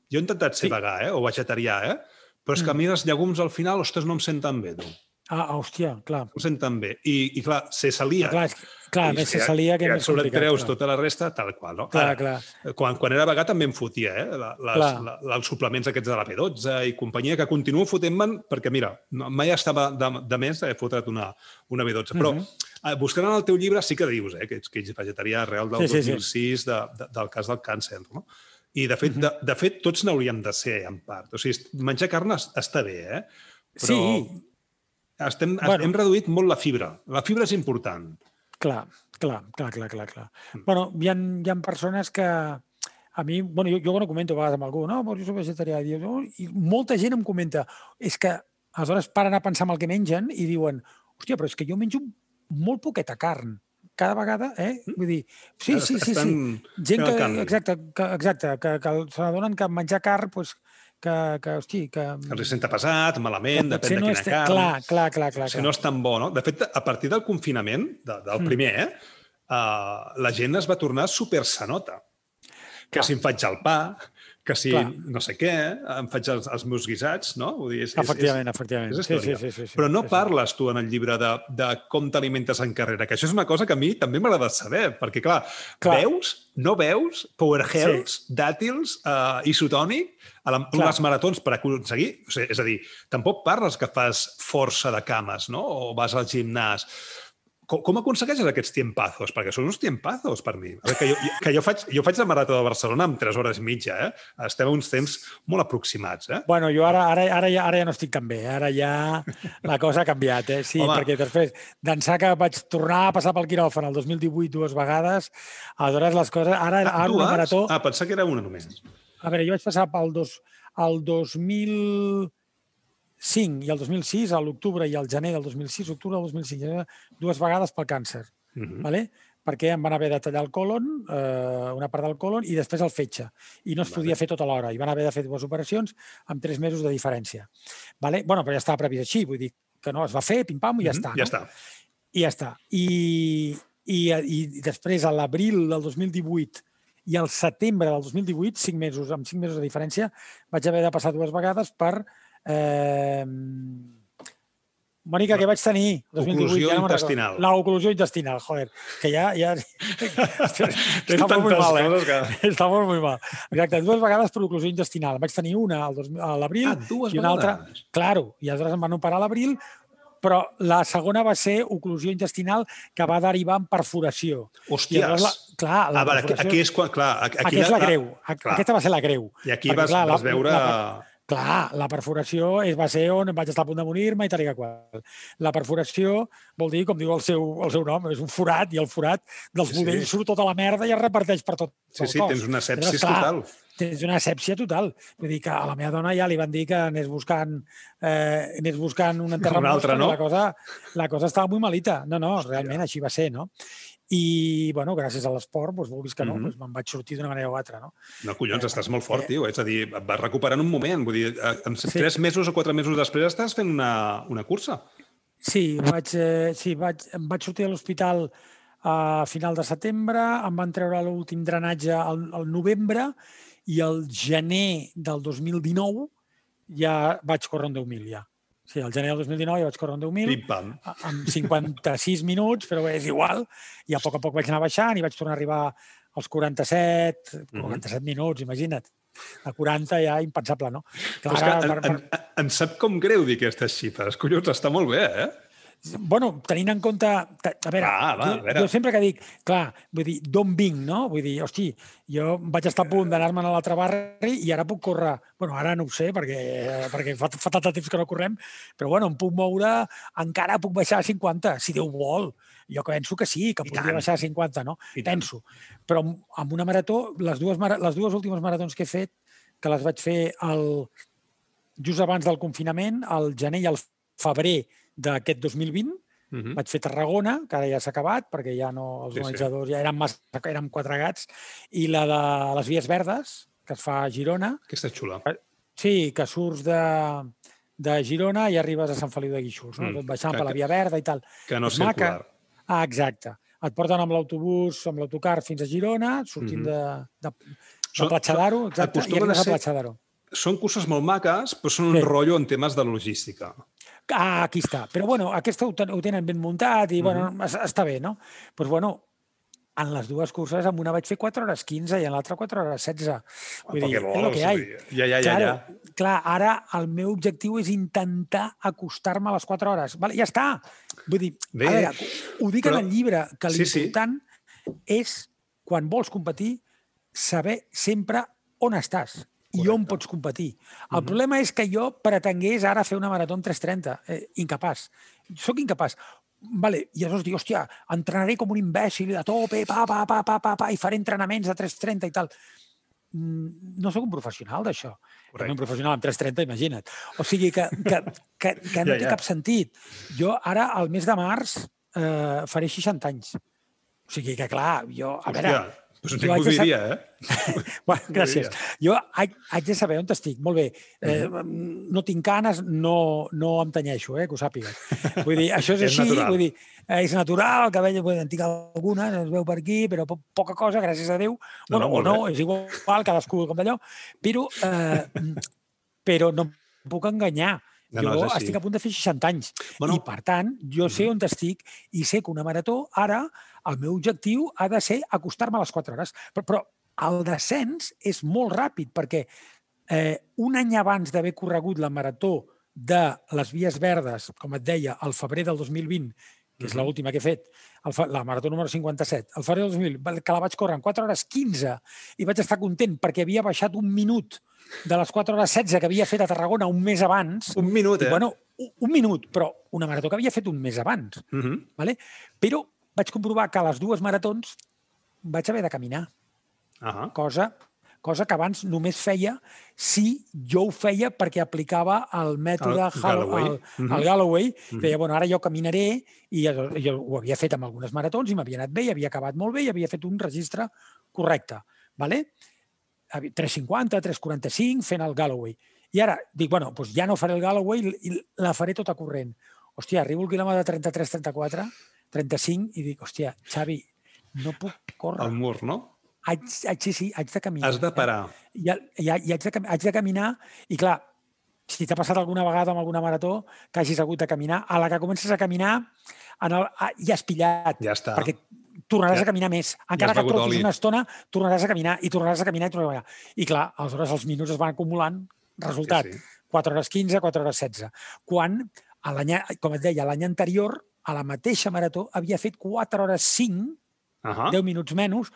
jo he intentat ser sí. vegà, eh? O vegetarià, eh? Però és que a mm. mi els llegums al final, ostres, no em senten bé, tu. Ah, hòstia, clar. Ho senten bé. I, i clar, ser celíac... Clar, és, clar més ser celíac és més complicat. treus tota la resta, tal qual, no? Clar, Ara, clar. Quan, quan era vegà també em fotia, eh? Les, la, els suplements aquests de la P12 i companyia, que continuo fotent-me'n perquè, mira, no, mai estava de, de més eh, fotre't una, una B12. Però uh mhm. -huh. buscant en el teu llibre sí que dius eh, que, ets, que ets vegetarià real del sí, 2006 sí, sí. De, de, del cas del càncer, no? I, de fet, uh -huh. de, de fet tots n'hauríem de ser, en part. O sigui, menjar carn està bé, eh? Però... Sí, estem, bueno, hem reduït molt la fibra. La fibra és important. Clar, clar, clar, clar, clar. clar. Mm. Bueno, hi ha, hi ha persones que a mi, bueno, jo, jo quan ho comento a vegades amb algú, no, però jo soc vegetarià, i, no? i molta gent em comenta, és que aleshores paren a pensar en el que mengen i diuen, hòstia, però és que jo menjo molt poqueta carn cada vegada, eh? Mm. Vull dir, sí, sí, sí, sí. Gent que, exacte, que, exacte, que, que se n'adonen que menjar carn, doncs, que, que, hosti, que... Que els senta pesat, malament, que depèn de quina no carn. Clar, clar, clar, clar. Si no és tan bo, no? De fet, a partir del confinament, de, del mm. primer, eh, uh, la gent es va tornar super sanota. Que si em faig el pa, que si Clar. no sé què, em faig els, els meus guisats, no? Vull dir, és, efectivament, és, efectivament. És sí, sí, sí, sí, Però no sí, parles tu en el llibre de, de com t'alimentes en carrera, que això és una cosa que a mi també m'agrada saber, perquè, clar, clar, veus, no veus, Power Health, sí. dàtils, uh, isotònic, a la, les maratons per aconseguir... O sigui, és a dir, tampoc parles que fas força de cames, no? O vas al gimnàs com, com aconsegueixes aquests tiempazos? Perquè són uns tiempazos per mi. A veure, que jo, que jo, faig, jo faig la Marató de Barcelona en 3 hores i mitja, eh? Estem a uns temps molt aproximats, eh? Bueno, jo ara, ara, ara, ja, ara ja no estic tan bé. Ara ja la cosa ha canviat, eh? Sí, Home. perquè després d'ençà que vaig tornar a passar pel quiròfan el 2018 dues vegades, aleshores les coses... Ara, ah, ara una marató... Ah, pensava que era una només. A veure, jo vaig passar pel dos, el 2000 5 i el 2006, a l'octubre i al gener del 2006, octubre del 2005, dues vegades pel càncer, uh -huh. vale? perquè em van haver de tallar el colon, eh, una part del colon, i després el fetge. I no es vale. podia fer tota l'hora. I van haver de fer dues operacions amb tres mesos de diferència. Vale? bueno, però ja estava previst així, vull dir que no, es va fer, pim-pam, i ja mm -hmm. està. Ja no? està. I ja està. I, i, i després, a l'abril del 2018 i al setembre del 2018, cinc mesos, amb cinc mesos de diferència, vaig haver de passar dues vegades per Eh, Mònica, què vaig tenir? 2018, oclusió ja no intestinal. La oclusió intestinal, joder, que ja... ja... *laughs* està molt mal, eh? Que... Està molt, molt mal. Exacte, dues vegades per oclusió intestinal. Vaig tenir una a l'abril ah, i una altra... Claro, i aleshores em van operar a l'abril, però la segona va ser oclusió intestinal que va derivar en perforació. Hòsties! La, clar, la a veure, aquí és quan... Clar, aquí, aquí és la, la greu. Clar. Aquesta va ser la greu. I aquí perquè, vas, clar, vas veure... La, la, Clar, la perforació és, va ser on vaig estar a punt de morir-me i tal i qual. La perforació vol dir, com diu el seu, el seu nom, és un forat i el forat dels sí, budells sí. surt tota la merda i es reparteix per tot Sí, sí, cos. tens una sepsis clar, total. Tens una sepsia total. Vull dir que a la meva dona ja li van dir que anés buscant, eh, anés buscant un enterrament. Un altre, no? La cosa, la cosa estava molt malita. No, no, realment així va ser, no? I, bueno, gràcies a l'esport, doncs, vulguis que no, mm -hmm. doncs me'n vaig sortir d'una manera o altra, no? No, collons, eh, estàs molt fort, eh, tio. És a dir, et vas recuperar en un moment. Vull dir, eh, en sí. tres mesos o quatre mesos després estàs fent una, una cursa. Sí, vaig, eh, sí vaig, em vaig sortir de l'hospital a final de setembre, em van treure l'últim drenatge al, al novembre i el gener del 2019 ja vaig córrer un 10.000 ja. Sí, al gener del 2019 ja vaig córrer un 10.000 amb 56 *laughs* minuts, però és igual. I a poc a poc vaig anar baixant i vaig tornar a arribar als 47, 47 mm -hmm. minuts, imagina't. A 40 ja impensable, no? Clar, Però és que per, per... Em, em sap com greu dir aquestes xifres. Collons, està molt bé, eh? Bueno, tenint en compte... A veure, ah, va, a veure. Jo, jo sempre que dic, clar, vull dir, d'on vinc, no? Vull dir, hosti, jo vaig estar a punt d'anar-me'n a l'altre barri i ara puc córrer... bueno, ara no ho sé, perquè, perquè fa, fa tant de temps que no correm, però bueno, em puc moure, encara puc baixar a 50, si Déu vol. Jo penso que sí, que I podria tant. baixar a 50, no? I penso. Tant. Però amb una marató, les dues, les dues últimes maratons que he fet, que les vaig fer el, just abans del confinament, al gener i al febrer d'aquest 2020. Uh -huh. Vaig fer Tarragona, que ara ja s'ha acabat, perquè ja no, els sí, organitzadors sí. ja eren, massa, eren quatre gats, i la de les Vies Verdes, que es fa a Girona. Aquesta és xula. Sí, que surts de, de Girona i arribes a Sant Feliu de Guíxols, no? Mm, tot baixant que, per la Via Verda i tal. Que no és circular. Maca. Ah, exacte. Et porten amb l'autobús, amb l'autocar fins a Girona, sortint mm -hmm. de, de, de Platja d'Aro, exacte, i arribes a Platja d'Aro. Són curses molt maques, però són un sí. rotllo en temes de logística. Ah, aquí està. Però bueno, aquesta ho, ten ho tenen ben muntat i bueno, mm -hmm. està bé, no? Doncs pues, bueno, en les dues curses, amb una vaig fer 4 hores 15 i en l'altra 4 hores 16. Vull dir, vols, és el que hi ha. Ja, ja, ja, ja. Clar, ara el meu objectiu és intentar acostar-me a les 4 hores. Vale, ja està. Vull dir, Bé, a veure, ho dic però... en el llibre, que l'important sí, sí. és, quan vols competir, saber sempre on estàs i on pots competir. El uh -huh. problema és que jo pretengués ara fer una marató en 3.30. Eh, incapaç. Soc incapaç. Vale, I aleshores dic, hòstia, entrenaré com un imbècil, a tope, pa, pa, pa, pa, pa, pa, i faré entrenaments de 3.30 i tal. Mm, no sóc un professional d'això. Un professional amb 3.30, imagina't. O sigui que, que, que, que no ja, ja. té cap sentit. Jo ara, al mes de març, eh, faré 60 anys. O sigui que, clar, jo... A Hòstia. veure, Pues que ho diria, eh? *laughs* bueno, gràcies. Jo haig, haig de saber on estic. Molt bé. Eh, no tinc canes, no, no em tenyeixo, eh, que ho sàpigues. Vull dir, això és, *laughs* és així. Natural. Vull dir, eh, és natural, el cabell, vull dir, en tinc alguna, es veu per aquí, però po poca cosa, gràcies a Déu. No, bueno, no, o no, bé. és igual, cadascú com d'allò. Però, eh, però no puc enganyar. No, jo no, estic a punt de fer 60 anys. Bueno, I, per tant, jo sé on estic i sé que una marató ara el meu objectiu ha de ser acostar-me a les 4 hores. Però, però el descens és molt ràpid perquè eh, un any abans d'haver corregut la marató de les Vies Verdes, com et deia, al febrer del 2020, que és l'última que he fet, el, fa- la marató número 57, el febrer del 2000, va- que la vaig córrer en 4 hores 15 i vaig estar content perquè havia baixat un minut de les 4 hores 16 que havia fet a Tarragona un mes abans. Un minut, eh? I, bueno, un, un minut, però una marató que havia fet un mes abans. Uh -huh. Vale? Però vaig comprovar que a les dues maratons vaig haver de caminar, Uh -huh. cosa, cosa que abans només feia si jo ho feia perquè aplicava el mètode El Galloway. El, Mhm. el Galloway. Mhm. Deia, bueno, ara jo caminaré i jo, jo ho havia fet amb algunes maratons i m'havia anat bé, i havia acabat molt bé i havia fet un registre correcte. Vale? 3.50, 3.45, fent el Galloway. I ara dic, bueno, doncs ja no faré el Galloway i la faré tota corrent. Hòstia, arribo al quilòmetre 33, 34, 35 i dic, hòstia, Xavi, no puc córrer. El mur, no? Haig, haig, sí, sí, haig de caminar. Has de parar. I, i, i haig, de, haig de caminar i, clar, si t'ha passat alguna vegada amb alguna marató que hagis hagut de caminar, a la que comences a caminar en el, ah, ja has pillat, Ja està. perquè tornaràs Ja- a caminar més. ja Encara has que trotis una estona, tornaràs a caminar i tornaràs a caminar i tornaràs a caminar. I clar, aleshores els minuts es van acumulant. Resultat, Sí, sí. 4 hores 15, 4 hores 16. Quan, a com et deia, l'any anterior, a la mateixa marató, havia fet 4 hores 5, Uh -huh. 10 minuts menys,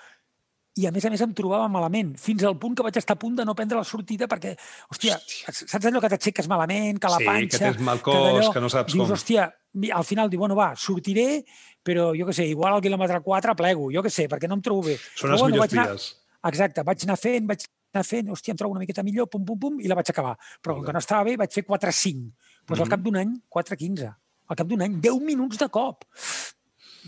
i a més a més em trobava malament, fins al punt que vaig estar a punt de no prendre la sortida perquè, hòstia, Hòstia. saps allò que t'aixeques malament, que la Sí, panxa... que tens mal cos, d'allò, que no saps dius, com. hòstia, al final diu, bueno, va, sortiré, però jo què sé, igual al quilòmetre 4 plego, jo què sé, perquè no em trobo bé. Són Però, les millors vaig anar, dies. Exacte, vaig anar fent, vaig anar fent, hòstia, em trobo una miqueta millor, pum, pum, pum, i la vaig acabar. Però com que no estava bé, vaig fer 4-5. Doncs al Mhm. cap d'un any, 4-15. Al cap d'un any, 10 minuts de cop.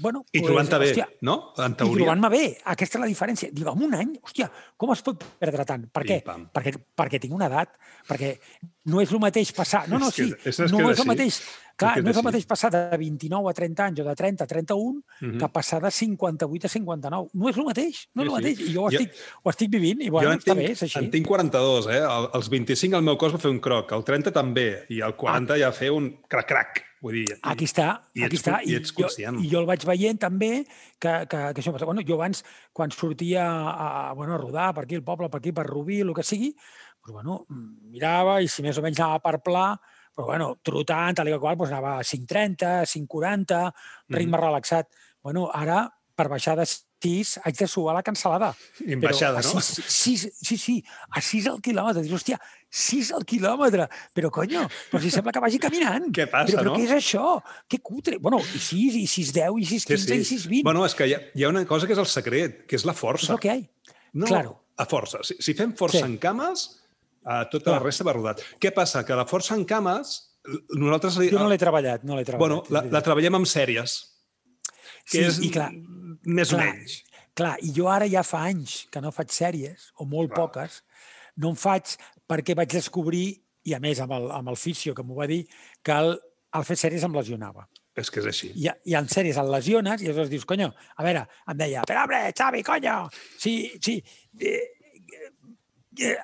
Bueno, I trobant-te bé, hòstia, no? En i teoria. trobant-me bé. Aquesta és la diferència. Dic, en un any, hòstia, com es pot perdre tant? Per què? Perquè, perquè tinc una edat, perquè no és el mateix passar... No, no, que- sí, és- és no que és el mateix... Clar, que no és el mateix passar de 29 a 30 anys o de 30 a 31 Mhm. que passar de 58 a 59. No és el mateix, no és el mateix. I jo ho Jo- estic, ho estic vivint i, bueno, jo en està tinc, bé, és així. en tinc 42, eh? El, els 25 el meu cos va fer un croc, el 30 també, i el 40 ja fer un crac-crac. Vull dir, i- Aquí està, i aquí ets- està. i ets jo, conscient. I jo el vaig veient també que, que, que això passa. Bueno, jo abans, quan sortia a, a, bueno, a rodar per aquí al poble, per aquí, per Rubí, el que sigui, doncs, bueno, mirava i si més o menys anava per pla, però bueno, trotant, tal i qual, doncs anava a 5.30, 5.40, ritme relaxat. Bueno, ara, per baixar de 6, haig de suar la cancel·lada. I en baixada, a no? 6, 6, sí, sí, a 6 al quilòmetre. Dius, hòstia, 6 al quilòmetre. Però, conyo, però si sembla que vagi caminant. Què passa, però, però no? què és això? Que cutre. Bueno, i 6, i 6, 10, i 6, 15, i 6, 20. Bueno, és que hi ha, hi ha una cosa que és el secret, que és la és força. el que hi ha. No, Claro. a força. Si, si fem força Sí. en cames, uh, tota la Clar. resta va rodat. Què passa? Que la força en cames, nosaltres... Jo no l'he treballat, no l'he treballat. Bueno, la, la treballem amb sèries, que sí, és i clar, més o clar, menys. Clar, i jo ara ja fa anys que no faig sèries, o molt Clar. poques, no en faig perquè vaig descobrir, i a més amb el, amb el fisio que m'ho va dir, que el, el fer sèries em lesionava. És que és així. I, i en sèries et lesiones i aleshores dius, conyo, a veure, em deia, però hombre, Xavi, coño, si, si, eh, eh,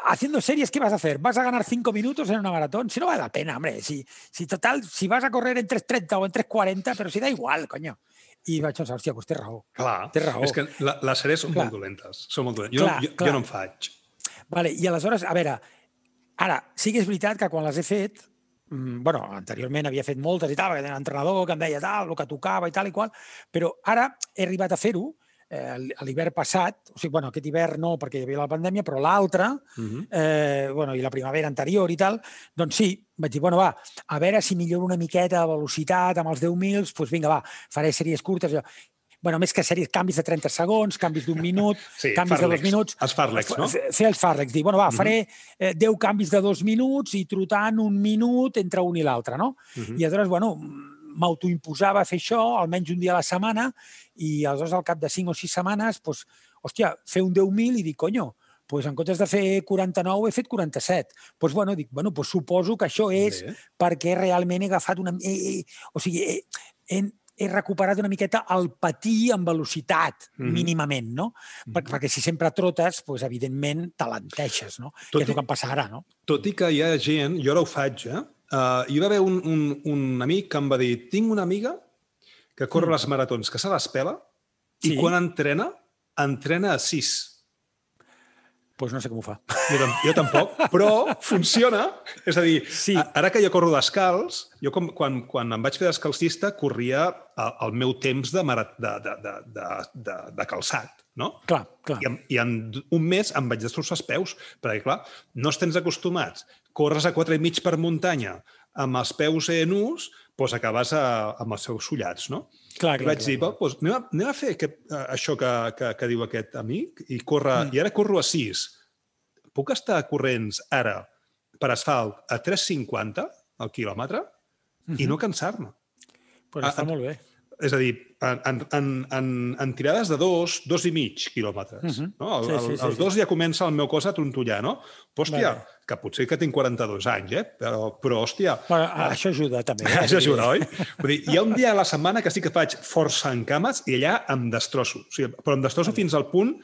haciendo series, ¿qué vas a hacer? ¿Vas a ganar cinco minutos en una maratón? Si no vale la pena, hombre, si, si total, si vas a correr en 3.30 o en 3.40, però si da igual, coño. I vaig pensar, hòstia, doncs té raó. Clar, Té raó. és que la, les sèries són Clar. molt dolentes. Són molt dolentes. Jo, Clar, no, jo, clar. jo no en faig. Vale, I aleshores, a veure, ara, sí que és veritat que quan les he fet, mm, bueno, anteriorment havia fet moltes i tal, perquè tenia un entrenador que em deia tal, el que tocava i tal i qual, però ara he arribat a fer-ho eh, l'hivern passat, o sigui, bueno, aquest hivern no, perquè hi havia la pandèmia, però l'altre, Uh -huh. eh, bueno, i la primavera anterior i tal, doncs sí, vaig dir, bueno, va, a veure si milloro una miqueta de velocitat amb els 10.000, doncs vinga, va, faré sèries curtes. Jo. Bueno, més que sèries, canvis de 30 segons, canvis d'un minut, *laughs* Sí, canvis de dos minuts. Els farlecs, no? Fer els farlecs, dir, bueno, va, faré eh, 10 canvis de dos minuts i trotant un minut entre un i l'altre, no? Uh -huh. I aleshores, bueno, m'autoimposava fer això almenys un dia a la setmana i aleshores al cap de 5 o 6 setmanes, doncs, hòstia, fer un 10.000 i dic, conyo, pues en comptes de fer 49 he fet 47. Doncs bueno, dic, bueno, pues suposo que això és Bé. perquè realment he agafat una... He, he, o sigui, he, he, he recuperat una miqueta el patir amb velocitat, Mhm. mínimament, no? Per, perquè si sempre trotes, doncs, evidentment, talenteixes, no? Tot que és i- el que em passa ara, no? Tot i que hi ha gent, jo ara ho faig, eh? Uh, hi va haver un, un, un amic que em va dir tinc una amiga que corre Mm. les maratons, que se les pela, i Sí. quan entrena, entrena a 6. Pues no sé com ho fa. Jo, tam jo tampoc, però funciona. És a dir, Sí. ara que jo corro descalç, jo com, quan, quan em vaig fer descalcista corria el, meu temps de, de, de, de, de, de, de calçat, no? Clar, clar. I en, I en un mes em vaig destrossar els peus, perquè, clar, no estens acostumats. Corres a quatre i mig per muntanya amb els peus eh, nus, doncs acabes a, amb els seus sollats, no? Clar, clar, vaig dir, clar. "Va, doncs anem, a, anem a fer que, eh, això que, que, que diu aquest amic i, corre, mm. i ara corro a 6. Puc estar corrents ara per asfalt a 3,50 al quilòmetre i no cansar-me. Pues està ah, molt bé. És a dir, en, en, en, en, tirades de dos, dos i mig quilòmetres. Mhm. no? El, Sí, sí, sí, els sí. dos ja comença el meu cos a trontollar, no? Però, hòstia, Vale. que potser que tinc 42 anys, eh? Però, però hòstia, Bueno, això ajuda, també. eh? *laughs* això ajuda, oi? Vull dir, hi ha un dia a la setmana que sí que faig força en cames i allà em destrosso. O sigui, però em destrosso fins al punt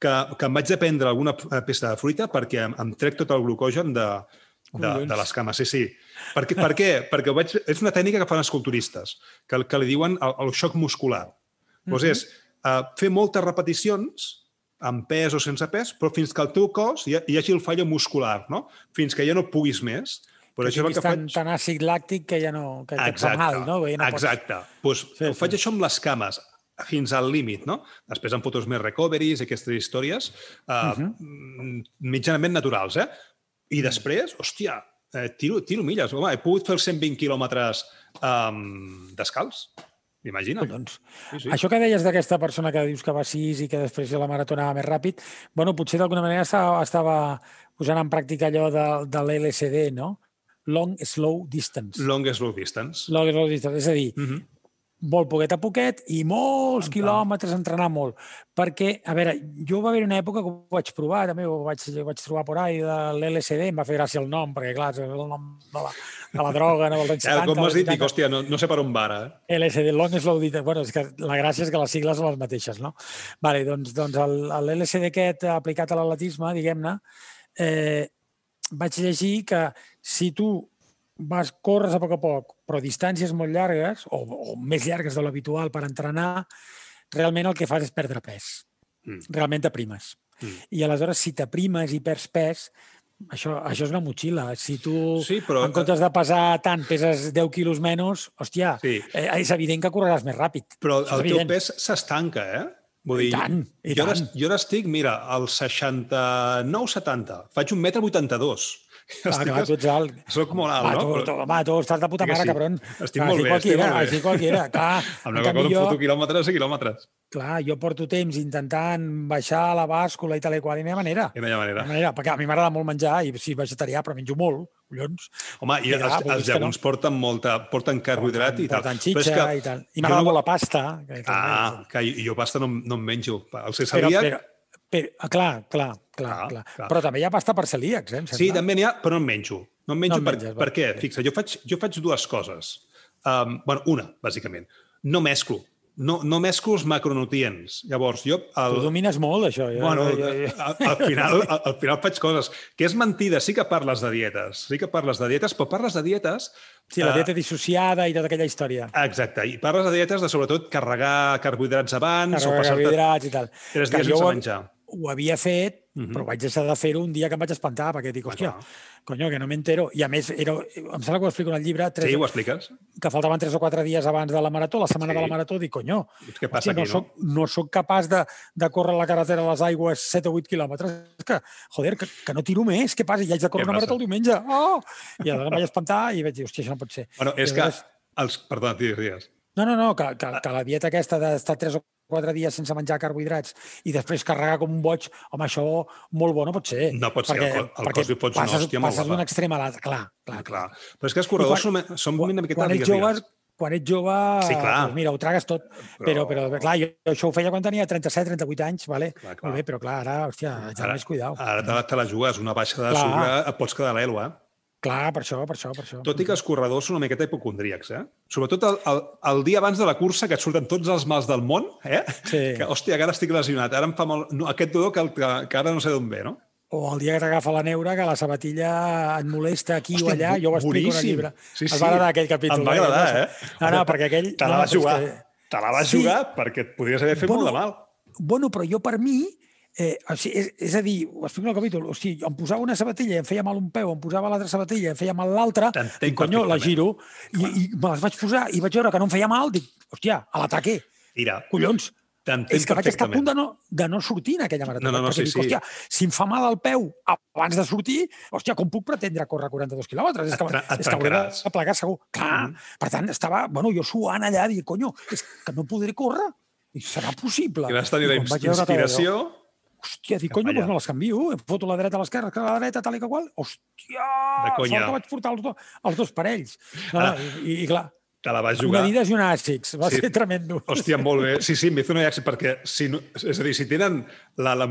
que, que em vaig de prendre alguna peça de fruita perquè em, em trec tot el glucogen de, de, de les cames. Sí, sí. Per què? Per què? Perquè vaig... és una tècnica que fan els culturistes, que, que li diuen el, el xoc muscular. Doncs és uh, fer moltes repeticions amb pes o sense pes, però fins que el teu cos hi, ha- hi hagi el fallo muscular, no? Fins que ja no puguis més. Però Que això és el que tant, faig... tant àcid làctic que ja no, que, que et fa mal, no? Ja no pots- exacte. Pues, Sí, sí, ho faig sí. això amb les cames fins al límit, no? Després em fotos més recoveries aquestes històries uh, uh -huh. mitjanament naturals, eh? I després, hòstia, eh, tiro, tiro milles. Home, he pogut fer els 120 quilòmetres um, descalç. Imagina't. Collons. Sí, sí. Això que deies d'aquesta persona que dius que va 6 i que després de la marató anava més ràpid, bueno, potser d'alguna manera estava, estava posant en pràctica allò de, de l'LSD, no? Long Slow Distance. Long slow distance. Long Slow Distance. És a dir, Mm -hmm. Molt poquet a poquet i molts quilòmetres, entrenar molt. Perquè, a veure, jo va haver una època que ho vaig provar, també ho vaig, ho vaig trobar por ahí, de l'LSD, em va fer gràcia el nom, perquè, clar, és el nom de la, de la droga, no, dels anys Ja, 70. com m'has dit, dic, hòstia, no, no sé per on va ara. Eh? LSD, Long Slow Distance. Bueno, és que la gràcia és que les sigles són les mateixes, no? Vale, doncs, doncs l'LSD aquest aplicat a l'atletisme, diguem-ne, eh, vaig llegir que si tu vas, corres a poc a poc, però distàncies molt llargues, o, o més llargues de l'habitual per entrenar, realment el que fas és perdre pes. Mm. Realment t'aprimes. Mm. I aleshores, si t'aprimes i perds pes, això, això és una motxilla. Si tu, Sí, però- en comptes de pesar tant, peses 10 quilos menys, hòstia, Sí. eh, és evident que correràs més ràpid. Però el teu pes s'estanca, eh? Vull I dir, tant, i jo, ara, tant. jo ara estic, mira, al 69-70. Faig un metre 82. Clar, clar, tu alt. Soc molt alt, Va, no? tu, tu, home, tu estàs de puta mare, sí. cabron. Estic Clar, molt bé, estic molt bé. Així qualquiera. *laughs* Clar, Amb la qual jo, em foto quilòmetres i quilòmetres. clar, jo porto temps intentant baixar la bàscula i tal i qual, i no hi ha manera. I no hi ha No hi manera. ha manera, perquè a mi m'agrada molt menjar i sí, vegetarià, però menjo molt, collons. Home, i I els, dir els que no. porten molta, porten carbohidrat i tal. És xitxa que i tal. I m'agrada no- molt la pasta. Que, Ah, que jo pasta no, no en menjo. El ser celíac, però, però, ah, clar, clar, clar, Clar, clar, clar. Però també hi ha pasta per celíacs, eh? Sí, també n'hi ha, però no en menjo. No en menjo en per, menges, per què? Fixa, jo faig, jo faig dues coses. Um, bueno, una, bàsicament. No mesclo. No, no mesclo els macronutrients. Llavors, jo... El, Tu domines molt, això. Jo, Bueno, jo, jo, jo. al, al, final, al, al final faig coses. Que és mentida, sí que parles de dietes. Sí que parles de dietes, però parles de dietes... Sí, la eh, dieta dissociada i tota aquella història. Exacte, i parles de dietes de, sobretot, carregar carbohidrats abans o Carregar passar-te carbohidrats i tal. tres dies jo sense menjar. Ho havia fet, Mhm. però vaig deixar de fer-ho un dia que em vaig espantar, perquè dic, hòstia, clar. conyo, que no m'entero. I a més, era, em sembla que ho explico en el llibre, tres, Sí, ho expliques? que faltaven tres o quatre dies abans de la marató, la setmana Sí. de la marató, dic, conyo, Què passa hòstia, no, aquí, no? soc, no soc capaç de, de córrer la carretera a les aigües 7 o 8 quilòmetres. És que, joder, que, que no tiro més, què passa? I haig de córrer una marató el diumenge. Oh! I aleshores em vaig espantar i vaig dir, hòstia, això no pot ser. Bueno, és que... Els, perdona, digues, digues. No, no, no, que, que, que la dieta aquesta d'estar 3 o 4 dies sense menjar carbohidrats i després carregar com un boig, home, això molt bo no pot ser. No pot ser, el el perquè cos li fots una passes, hòstia passes d'un extrem a l'altre, clar, clar, Clar. Però és que els corredors quan- són, són una miqueta... quan ets jove, quan ets jove, Sí, clar. doncs mira, ho tragues tot. Però, però, clar, jo, jo això ho feia quan tenia 37, 38 anys, vale? Clar, clar. Molt bé, però clar, ara, hòstia, ja Ara, més cuidao. ara te, te la jugues, una baixa de Clar. sucre, et pots quedar a l'elo, eh? Clar, per això, per això, per això. Tot i que els corredors són una miqueta hipocondríacs, eh? Sobretot el, el, el dia abans de la cursa, que et surten tots els mals del món, eh? Sí. *laughs* Que, hòstia, que ara estic lesionat, ara em fa molt... No, aquest dolor que, el- que, que ara no sé d'on ve, no? O el dia que t'agafa la neura, que la sabatilla et molesta aquí Hòstia, o allà, jo ho explico en el llibre. Sí, Es sí. va agradar aquell capítol. Em va agradar, eh? No, no, perquè aquell... Te la no, vas jugar. que- Te la vas Sí. jugar perquè et podries haver fet Bueno, molt de mal. Bueno, però jo per mi Eh, o sigui, és, és a dir, ho explico en el capítol, o sigui, em posava una sabatilla i em feia mal un peu, em posava l'altra sabatilla i em feia mal l'altra, i conyo, la giro, i, i me les vaig posar i vaig veure que no em feia mal, dic, hòstia, a l'ataque. Mira, Collons, és que vaig estar a punt de no, de no sortir en aquella marató. No, no, no, sí, dic, sí. hòstia, si em fa mal el peu abans de sortir, hòstia, com puc pretendre córrer 42 quilòmetres? És que, et és que hauré de plegar segur. Clar, Mhm. per tant, estava, bueno, jo suant allà, dic, conyo, és que no podré córrer. I serà possible. I vas tenir la inspiració... Hòstia, dic, Cap allà. doncs me les canvio. Em foto la dreta a l'esquerra, que la dreta, tal i que qual. Hòstia! De conya. Sort que vaig portar els, do, els dos parells. No, i, i, clar, Te la vas una jugar. Adidas i una Asics. Va Sí. ser tremendo. Hòstia, molt bé. Sí, sí, em hizo una èxit, perquè si no, és a dir, si tenen la, la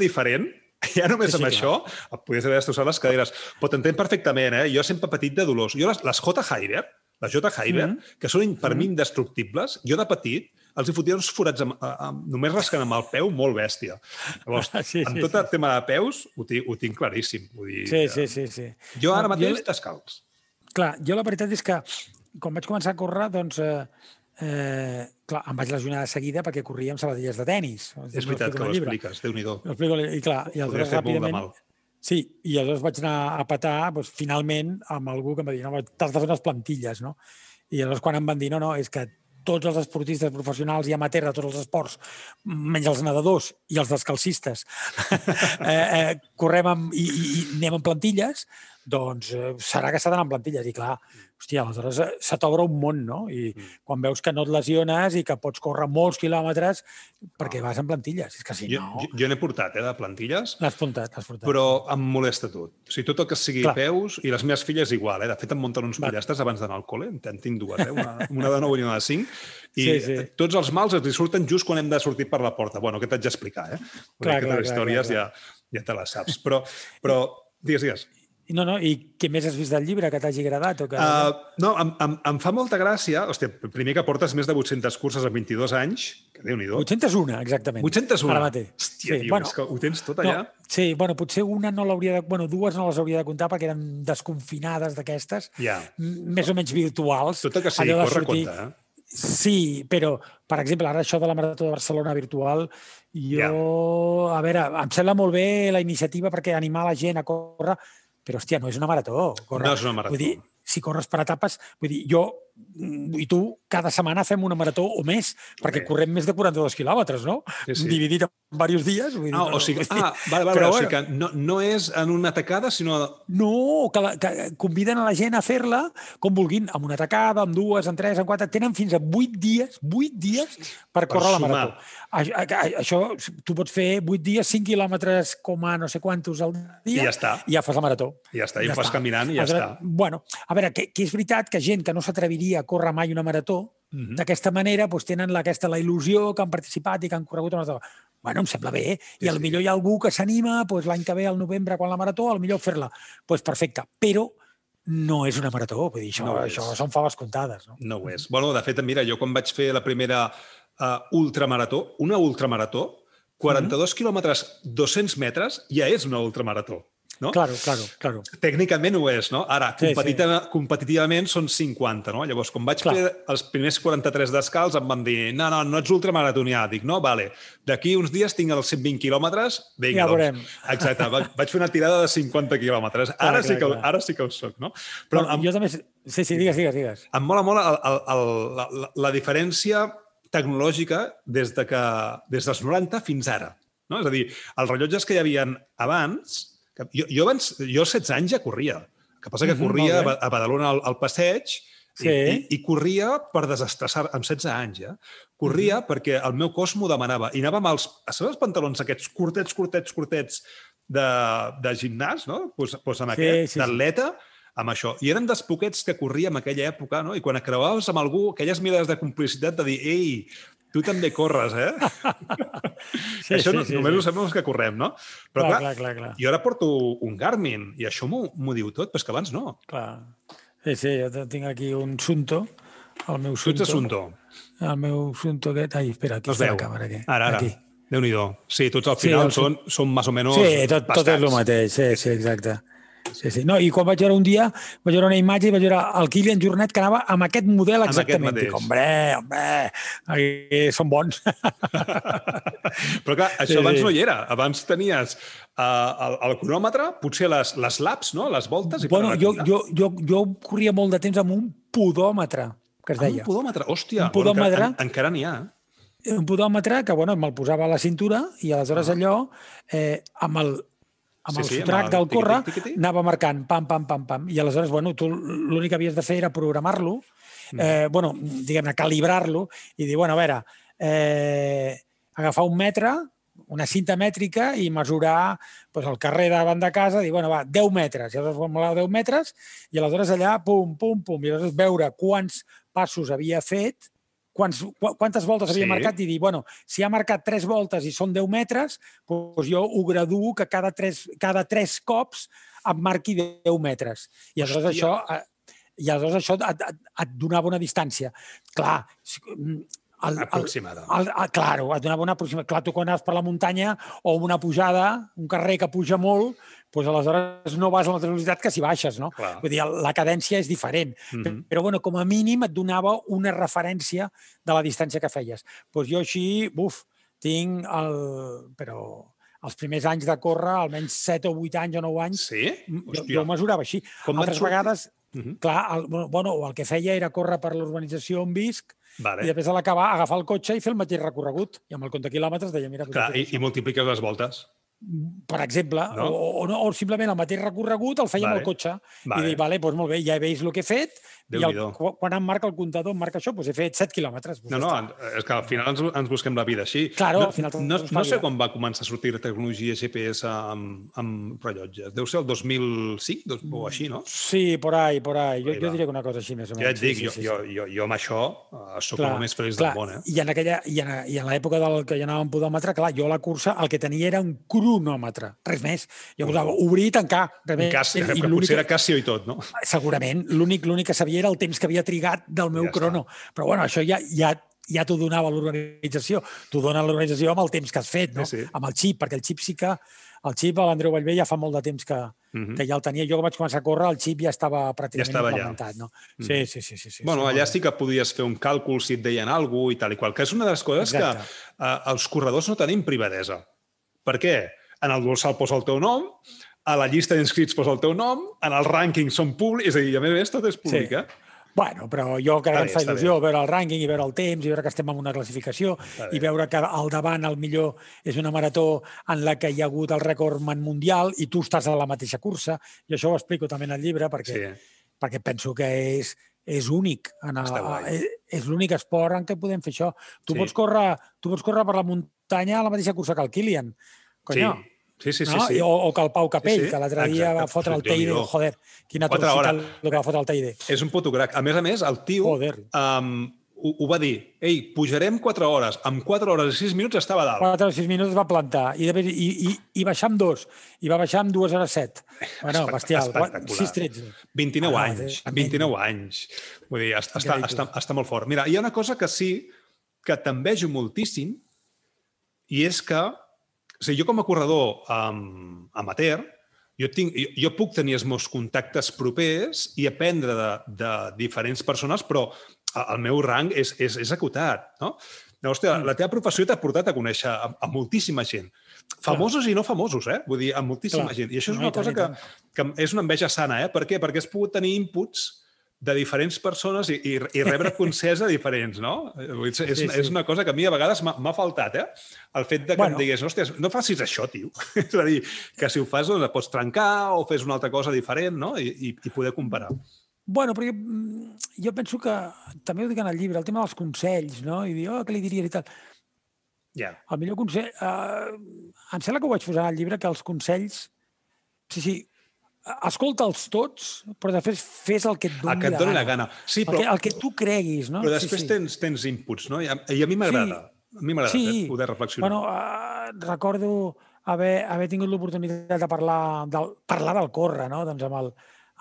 diferent, *laughs* ja només Sí, sí, amb això et podies haver destrossat les caderes. Però t'entenc perfectament, eh? Jo sempre patit de dolors. Jo les, les J. Hyber, les J. Hyber, Mhm. que són per mi indestructibles, jo de petit els hi fotia uns forats amb, amb, només rascant amb el peu molt bèstia. Llavors, *laughs* Sí, amb sí, tot sí. el tema de peus, ho tinc, ho tinc claríssim. Vull dir, Sí, sí, sí. sí. Jo ara No, mateix jo- descalç. Clar, jo la veritat és que quan vaig començar a córrer, doncs, eh, eh, clar, em vaig lesionar de seguida perquè corria amb sabatilles de tennis. És veritat que ho expliques, Déu-n'hi-do. Ho explico, i clar, i Podria aleshores fer molt de ràpidament... mal. Sí, i aleshores vaig anar a petar, doncs, finalment, amb algú que em va dir, no, t'has de fer unes plantilles, no? I aleshores quan em van dir, no, no, és que tots els esportistes professionals i amateurs de tots els esports, menys els nedadors i els descalcistes, *laughs* eh, eh, correm amb, i, i, i anem amb plantilles, doncs eh, serà que s'ha d'anar amb plantilles. I clar, hòstia, aleshores eh, se t'obre un món, no? I Mm. quan veus que no et lesiones i que pots córrer molts quilòmetres perquè vas amb plantilles. És que si Jo, no... jo, jo n'he portat, eh, de plantilles, L'has portat, l'has portat. però em molesta tot. O sigui, tot el que sigui Clar. Peus, i les meves filles igual, eh? De fet, em munten uns pollastres abans d'anar al col·le, en en tinc dues, eh? Una, una de 9 i una de 5, i Sí, sí. tots els mals els surten just quan hem de sortir per la porta. Bueno, què t'haig d'explicar, eh? Clar, Clar, clar, les clar, històries clar, ja, ja te les saps. Però, però digues, digues. No, no, i què més has vist del llibre que t'hagi agradat? O que... Uh, no, em, em, em fa molta gràcia, hòstia, primer que portes més de 800 curses en 22 anys, que Déu-n'hi-do. 801, exactament. 801? Ara mateix. Hòstia, tio, és que ho tens tot allà? No, sí, bueno, potser una no l'hauria de... Bueno, dues no les hauria de comptar perquè eren desconfinades d'aquestes, m- més o menys virtuals. Tot el que sigui, corre sortir- compte, eh? Sí, però, per exemple, ara això de la Marató de Barcelona virtual, jo, Ja. a veure, em sembla molt bé la iniciativa perquè animar la gent a córrer, però, hòstia, no és una marató. Córrer. No és una marató. Vull dir, si corres per etapes, vull dir, jo i tu cada setmana fem una marató o més, perquè Bé. correm més de 42 quilòmetres, no? Sí, sí. Dividit en diversos dies. Vull dir, Ah, o sigui, ah, vale, vale, però o sigui que no, no és en una tacada, sinó... No, que, la, que conviden a la gent a fer-la com vulguin, amb una tacada, amb dues, amb tres, amb quatre. Tenen fins a vuit dies, vuit dies per córrer la sumar. marató. Això, això, tu pots fer vuit dies, 5 quilòmetres com a no sé quantos al dia I ja està. i ja fas la marató. I ja està, i ho fas caminant i ja Aleshores, està. Bueno, a veure, que, que és veritat que gent que no s'atreviria a córrer mai una marató, Mhm. d'aquesta manera doncs, tenen la, aquesta, la il·lusió que han participat i que han corregut una marató. Bueno, em sembla bé. Sí, I sí. potser hi ha algú que s'anima doncs, l'any que ve, al novembre, quan la marató, al millor fer-la. Doncs perfecte. Però no és una marató. Vull dir, això, No això són faves comptades. No? No ho és. Bueno, de fet, mira, jo quan vaig fer la primera uh, ultramarató, una ultramarató, 42 quilòmetres, 200 metres, ja és una ultramarató. No? Claro, claro, claro. Tècnicament ho és, no? Ara, Sí, sí. competitiva, competitivament són 50, no? Llavors, quan vaig Clar. fer els primers 43 descalç, em van dir, no, no, no ets ultramaratonià. Dic, no, vale, d'aquí uns dies tinc els 120 quilòmetres, vinga, Ja doncs. veurem. Exacte, va- vaig fer una tirada de 50 quilòmetres. Ara, Clar, sí que, clar. ara sí que ho soc, no? Però Però em, jo també... Sí, sí, digues, digues, digues. em mola molt el, el, el, la, la, la diferència tecnològica des, de que, des dels 90 fins ara. No? És a dir, els rellotges que hi havia abans... Jo, jo, abans, jo als 16 anys ja corria. El que passa que Mhm, corria molt a Badalona al, al passeig Sí. i, i, i corria per desestressar amb 16 anys, ja. Corria Mhm. perquè el meu cos m'ho demanava. I anava amb els, els pantalons aquests curtets, curtets, curtets de, de gimnàs, no? Pues, pues amb Sí, aquest, sí, d'atleta, amb això. I eren dels poquets que corria en aquella època, no? I quan acreuaves amb algú, aquelles mirades de complicitat de dir ei, tu també corres, eh? *laughs* Sí, això sí, no, sí, només sí. ho sabem els que correm, no? Però clar, clar, clar, clar, jo ara porto un Garmin i això m'ho diu tot, però és que abans no. clar. Sí, sí, jo tinc aquí un Sunto, el meu Tu Sunto. ets assumpto. El meu Sunto aquest... Ai, espera, aquí No està veu. la càmera. Aquí. Ara, ara. Aquí. Déu-n'hi-do. Sí, tots al Sí, final el són, són més o menys Sí, tot, tot és el mateix, sí, sí, exacte. sí, sí. No, I quan vaig veure un dia, vaig veure una imatge i vaig veure el Kilian Jornet que anava amb aquest model aquest exactament. mateix. Dic, hombre, hombre, eh, són bons. *laughs* Però clar, això Sí, abans sí. no hi era. Abans tenies uh, el, el cronòmetre, potser les, les laps, no? les voltes... I bueno, jo, jo, jo, jo corria molt de temps amb un podòmetre, que es Ah, deia. un podòmetre, hòstia. Un podòmetre. Bueno, encara, encara n'hi ha. eh? un podòmetre que bueno, me'l posava a la cintura i aleshores Ah. allò, eh, amb el, amb Sí, el sí, sotrac el del córrer, anava marcant pam, pam, pam, pam. I aleshores, bueno, tu l'únic que havies de fer era programar-lo, eh, bueno, diguem-ne, calibrar-lo i dir, bueno, a veure, eh, agafar un metre, una cinta mètrica i mesurar doncs, el carrer davant de casa, dir, bueno, va, 10 metres, i aleshores vam 10 metres, i aleshores allà, pum, pum, pum, i aleshores veure quants passos havia fet, quants, qu- quantes voltes havia Sí. marcat i dir, bueno, si ha marcat 3 voltes i són 10 metres, doncs jo ho graduo que cada 3, cada 3 cops em marqui 10 metres. I aleshores Hòstia. això... eh, I aleshores això et, et, et donava una distància. Clar, mm, el, el, Aproximada. el, el, claro, et donava una aproximació. Clar, tu quan anaves per la muntanya o una pujada, un carrer que puja molt, doncs aleshores no vas a la velocitat que si baixes, no? Clar. Vull dir, la cadència és diferent. Mhm. Però, bueno, com a mínim et donava una referència de la distància que feies. Doncs jo així, buf, tinc el... Però els primers anys de córrer, almenys 7 o 8 anys o 9 anys, Sí? jo, Hòstia. jo mesurava així. Com Altres vegades, Mhm. clar, el, bueno, el que feia era córrer per l'urbanització on visc i Vale. després a l'acabar agafar el cotxe i fer el mateix recorregut. I amb el compte quilòmetres deia, mira... Clar, i, i multipliques les voltes. Per exemple, No? O, o, no, o simplement el mateix recorregut el feia Vale. amb el cotxe. Vale. I dic, vale, doncs molt bé, ja vist el que he fet, i el, quan em marca el comptador, em marca això, doncs he fet 7 quilòmetres. Doncs No, ja no, està. és que al final ens, ens busquem la vida així. Claro, no, al final no, tot no sé quan va començar a sortir tecnologia GPS amb, amb rellotges. Deu ser el 2005 dos, o així, no? Sí, por ahí, por ahí. Jo, Ahí jo diria que una cosa així, més o Jo menys. ja et dic, sí, jo, sí, sí, jo, jo, jo amb això eh, sóc Clar, el més feliç clar, del món, eh? I en, aquella, i en, i en l'època del que jo anava amb podòmetre, clar, jo a la cursa el que tenia era un cronòmetre, res més. Jo posava obrir i tancar. Res més. Casio, I que l'únic potser era Casio i tot, no? Segurament, l'únic que sabia era el temps que havia trigat del meu Ja està. crono. Però bueno, això ja, ja, ja t'ho donava l'organització. T'ho dona l'organització amb el temps que has fet, no? Sí, sí. Amb el xip, perquè el xip sí que... El xip, a l'Andreu Vallvé, ja fa molt de temps que, Mhm. que ja el tenia. Jo que vaig començar a córrer, el xip ja estava pràcticament estava allà. implementat. No? Sí, sí, sí. sí, sí bueno, allà sí que podies fer un càlcul si et deien alguna cosa i tal i qual, que és una de les coses Exacte. que eh, els corredors no tenim privadesa. Per què? En el dorsal posa el teu nom, a la llista d'inscrits posa el teu nom, en el rànquing són públics, és a dir, a més a més tot és públic, Sí. eh? Bueno, però jo Està que em bé, fa està il·lusió veure el rànquing i veure el temps i veure que estem en una classificació bé. i veure que al davant el millor és una marató en la que hi ha hagut el rècord mundial i tu estàs a la mateixa cursa. I això ho explico també en el llibre perquè, Sí. perquè penso que és, és únic. En el, Està és, és l'únic esport en què podem fer això. Tu, Sí. pots córrer, tu pots córrer per la muntanya a la mateixa cursa que el Kilian. Conyo, Sí, sí, sí. no? sí. I- O, o que el Pau Capell, Sí, sí. que l'altre dia Exacte. va fotre el. Déu-n'hi-do. Joder, quina hores. el que va fotre el TID. És un puto crac. A més a més, el tio Joder. um, ho, ho va dir. Ei, pujarem 4 hores. Amb 4 hores i 6 minuts estava dalt. 4 o 6 minuts va plantar i, de, i, i, i baixar amb dos. I va baixar amb 2 hores 7. Bueno, Espect- bestial. espectacular. 6 13. 29 Ah, anys, també. 29 anys. Vull dir, està, està, està, està molt fort. Mira, hi ha una cosa que sí que t'envejo moltíssim i és que, o sigui, jo com a corredor um, amateur, jo, tinc, jo, jo puc tenir els meus contactes propers i aprendre de, de diferents persones, però el meu rang és, és, és acotat, no? Llavors, hòstia, la teva professió t'ha portat a conèixer a, a moltíssima gent. Famosos i no famosos, eh? Vull dir, a moltíssima Clar. gent. I això és No, una tant, cosa que, que és una enveja sana, eh? Per què? Perquè has pogut tenir inputs de diferents persones i, i, i rebre *laughs* consells de diferents, no? Dir, És, Sí, sí. és una cosa que a mi a vegades m'ha faltat, eh? El fet de que Bueno. em digués, hòstia, no facis això, tio. *laughs* és a dir, que si ho fas, doncs pots trencar o fes una altra cosa diferent, no? I, i, i poder comparar. Bueno, però jo, mm, jo penso que, també ho dic en el llibre, el tema dels consells, no? I dir, oh, què li diries i tal. Ja. El millor consell... Eh, em sembla que ho vaig posar en el llibre, que els consells... Sí, sí, escolta'ls tots, però després fes el que et doni, El que et doni la gana. Sí, El, però, que, el que tu creguis, no? però després sí, sí. Tens, tens inputs, no? I a, i a mi m'agrada. A mi m'agrada Sí. eh, poder reflexionar. Bueno, uh, recordo haver, haver tingut l'oportunitat de parlar del, parlar del córrer, no? Doncs amb el,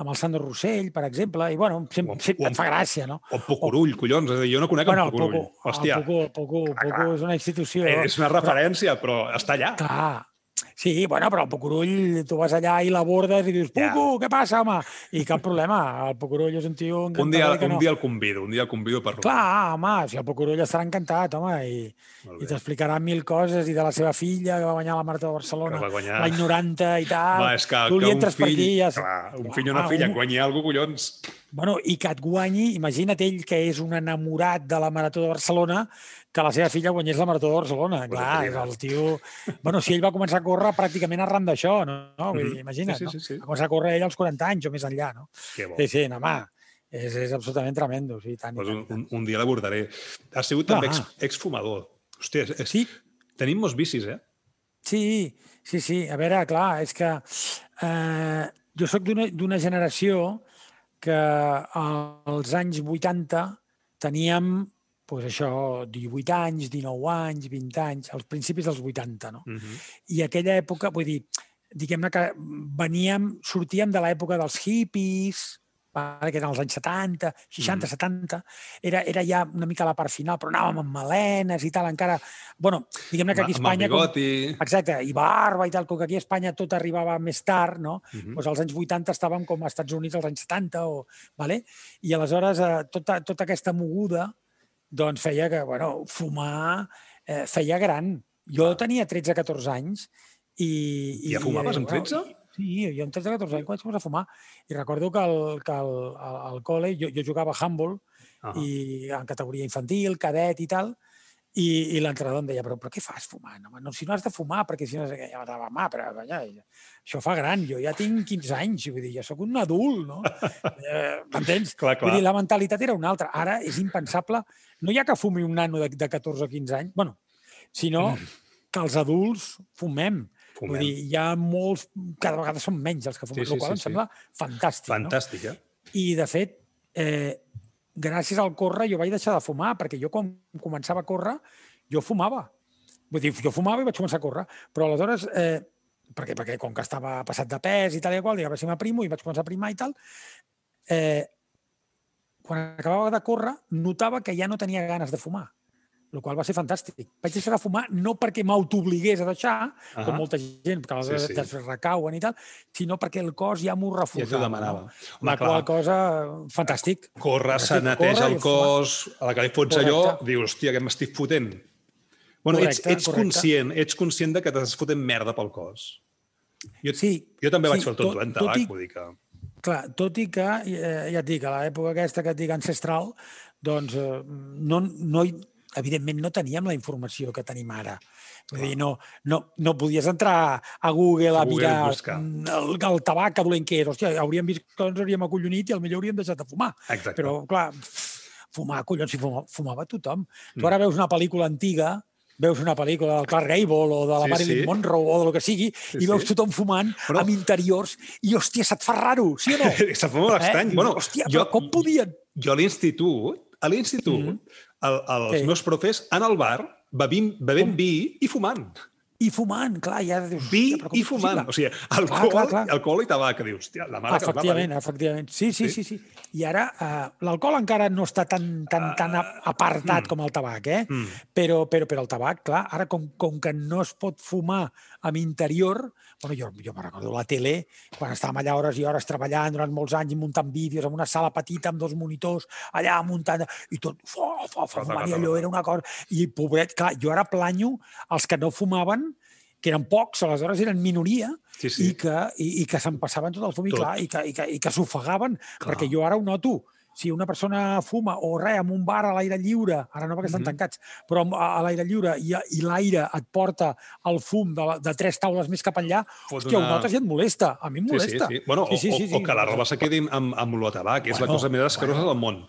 amb el Sandro Rossell, per exemple, i bueno, O sempre, sempre o et amb- fa gràcia, no? O Pocorull, collons. És a dir, jo no conec Bueno, el el Pocorull. Poco, Hòstia, el Poco, Poco, Poco és una institució. és una referència, però està allà. Clar, Sí, bueno, però el Pucurull, tu vas allà i l'abordes i dius, Pucu, què passa, home? I cap problema, el Pucurull és un tio Un dia, que un no. dia el convido, un dia el convido per Clar, home, si el Pucurull estarà encantat, home, i, i t'explicarà mil coses i de la seva filla que va guanyar la Marató de Barcelona guanyar. l'any 90 i tal. Va, és que, tu li que un fill, per aquí ja... clar, un fill o una filla un- un... guanyi alguna cosa, collons. Bueno, i que et guanyi, imagina't ell que és un enamorat de la Marató de Barcelona, que la seva filla guanyés la Marató de Barcelona. Clar, és el tio... Bueno, si ell va començar a córrer pràcticament arran d'això, no? no? Vull dir, Mhm. imagina't, Sí, sí, no? sí, sí. Va començar a córrer ell als 40 anys o més enllà, no? Que bo. Sí, sí, no, home, és, és absolutament tremendo, sí, tant, Pues tant, un, tant. un, dia l'abordaré. Has sigut també ex, Ah. exfumador. Hòstia, és, és, Sí, tenim molts vicis, eh? Sí, sí, sí. A veure, clar, és que eh, jo sóc d'una generació que als anys 80 teníem pues això, 18 anys, 19 anys, 20 anys, als principis dels 80, no? Uh -huh. I aquella època, vull dir, diguem-ne que veníem, sortíem de l'època dels hippies, que eren els anys 70, 60, Mhm. 70, era, era ja una mica la part final, però anàvem amb melenes i tal, encara... bueno, diguem-ne que aquí a Amb el Espanya... Com, bigoti. exacte, i barba i tal, com que aquí a Espanya tot arribava més tard, no? Uh -huh. Doncs als anys 80 estàvem com als Estats Units als anys 70, o, vale? i aleshores eh, tota, tota aquesta moguda doncs feia que, bueno, fumar eh, feia gran. Jo tenia 13-14 anys i... I ja fumaves amb bueno, 13? Sí, jo amb 13-14 anys vaig començar a fumar. I recordo que al, que al, al, al col·le jo, jo jugava a handball Ah. i en categoria infantil, cadet i tal, i, i l'entrenador em deia, però, però què fas fumant? Home? No, si no has de fumar, perquè si no... sé què". Ja m'anava, mà, però calla, això fa gran, jo ja tinc 15 anys, vull dir, ja sóc un adult, no? eh, M'entens? Vull dir, la mentalitat era una altra. Ara és impensable, no hi ha que fumi un nano de, de 14 o 15 anys, bueno, sinó *clears throat* que els adults fumem. Fumem. Vull dir, hi ha molts, cada vegada són menys els que fumen, Sí, sí, el qual sí, em sí. sembla fantàstic. no? Fantàstic, eh? I, de fet, eh, gràcies al córrer jo vaig deixar de fumar, perquè jo quan començava a córrer, jo fumava. Vull dir, jo fumava i vaig començar a córrer. Però aleshores, eh, perquè, perquè com que estava passat de pes i tal i qual, dic, a veure si m'aprimo i vaig començar a primar i tal, eh, quan acabava de córrer, notava que ja no tenia ganes de fumar el qual va ser fantàstic. Vaig deixar de fumar no perquè m'autobligués a deixar, uh -huh. Com molta gent, que aleshores Sí, sí, recauen i tal, sinó perquè el cos ja m'ho Ja refusava. t'ho demanava. No? Home, La qual cosa, fantàstic. Córrer, se neteja el cos, a la que li fots allò, dius, hòstia, que m'estic fotent. Bueno, ets, Correcte, ets correcte. conscient, ets conscient de que t'estàs fotent merda pel cos. Jo, Sí, jo també vaig sí, fer el tonto, tot- eh, en tabac, i- vull dir que... Clar, tot i que, eh, ja et dic, a l'època aquesta que et dic ancestral, doncs eh, no, no, hi- evidentment no teníem la informació que tenim ara. Vull dir, no, no, no podies entrar a Google a, A Google mirar buscar. mm, el, el tabac que dolent que és. Hòstia, hauríem vist que ens hauríem acollonit i potser hauríem deixat de fumar. Exacte. Però, clar, fumar, collons, si fumava, fumava tothom. Tu Mm. ara veus una pel·lícula antiga, veus una pel·lícula del Clark Gable o de la Sí, Marilyn sí. Monroe o del que sigui, Sí, i veus sí. tothom fumant Però- amb interiors i, hòstia, se't fa raro, sí o no? Se't fa molt estrany. Dius, bueno, hòstia, jo, com podien? jo a l'institut, a l'institut, Mhm. El, els Sí. meus profes en el bar bevint, bevent vi i fumant. I fumant, clar, ja dius... Vi com i fumant. possible? O sigui, alcohol, clar, clar. alcohol i tabac. Que dius, hòstia, la mare que Efectivament, parir. efectivament. Sí, sí, Sí. sí. sí. I ara eh, l'alcohol encara no està tan, tan, tan a- apartat mm. com el tabac, eh? Mm. Però, però, però el tabac, clar, ara com, com que no es pot fumar amb interior, bueno, jo, jo me recordo la tele, quan estàvem allà hores i hores treballant durant molts anys i muntant vídeos en una sala petita amb dos monitors, allà muntant, i tot, fo, fo, fo, fumant, allò era una cosa... I pobret, clar, jo ara planyo els que no fumaven, que eren pocs, aleshores eren minoria, Sí, sí. i que, i, i que se'n passaven tot el fum i, clar, i que, i que, i que s'ofegaven, perquè jo ara ho noto. Si una persona fuma o res en un bar a l'aire lliure, ara no perquè estan Mhm. tancats, però a, a l'aire lliure i, i l'aire et porta el fum de, la, de tres taules més cap enllà, Fot hòstia, una- ho notes i et molesta. A mi em Sí, sí, molesta. sí. Bueno, sí, sí, sí, o, sí. o que la roba se quedi amb, amb olor a tabac, és la Bueno, cosa més escarosa bueno. del món.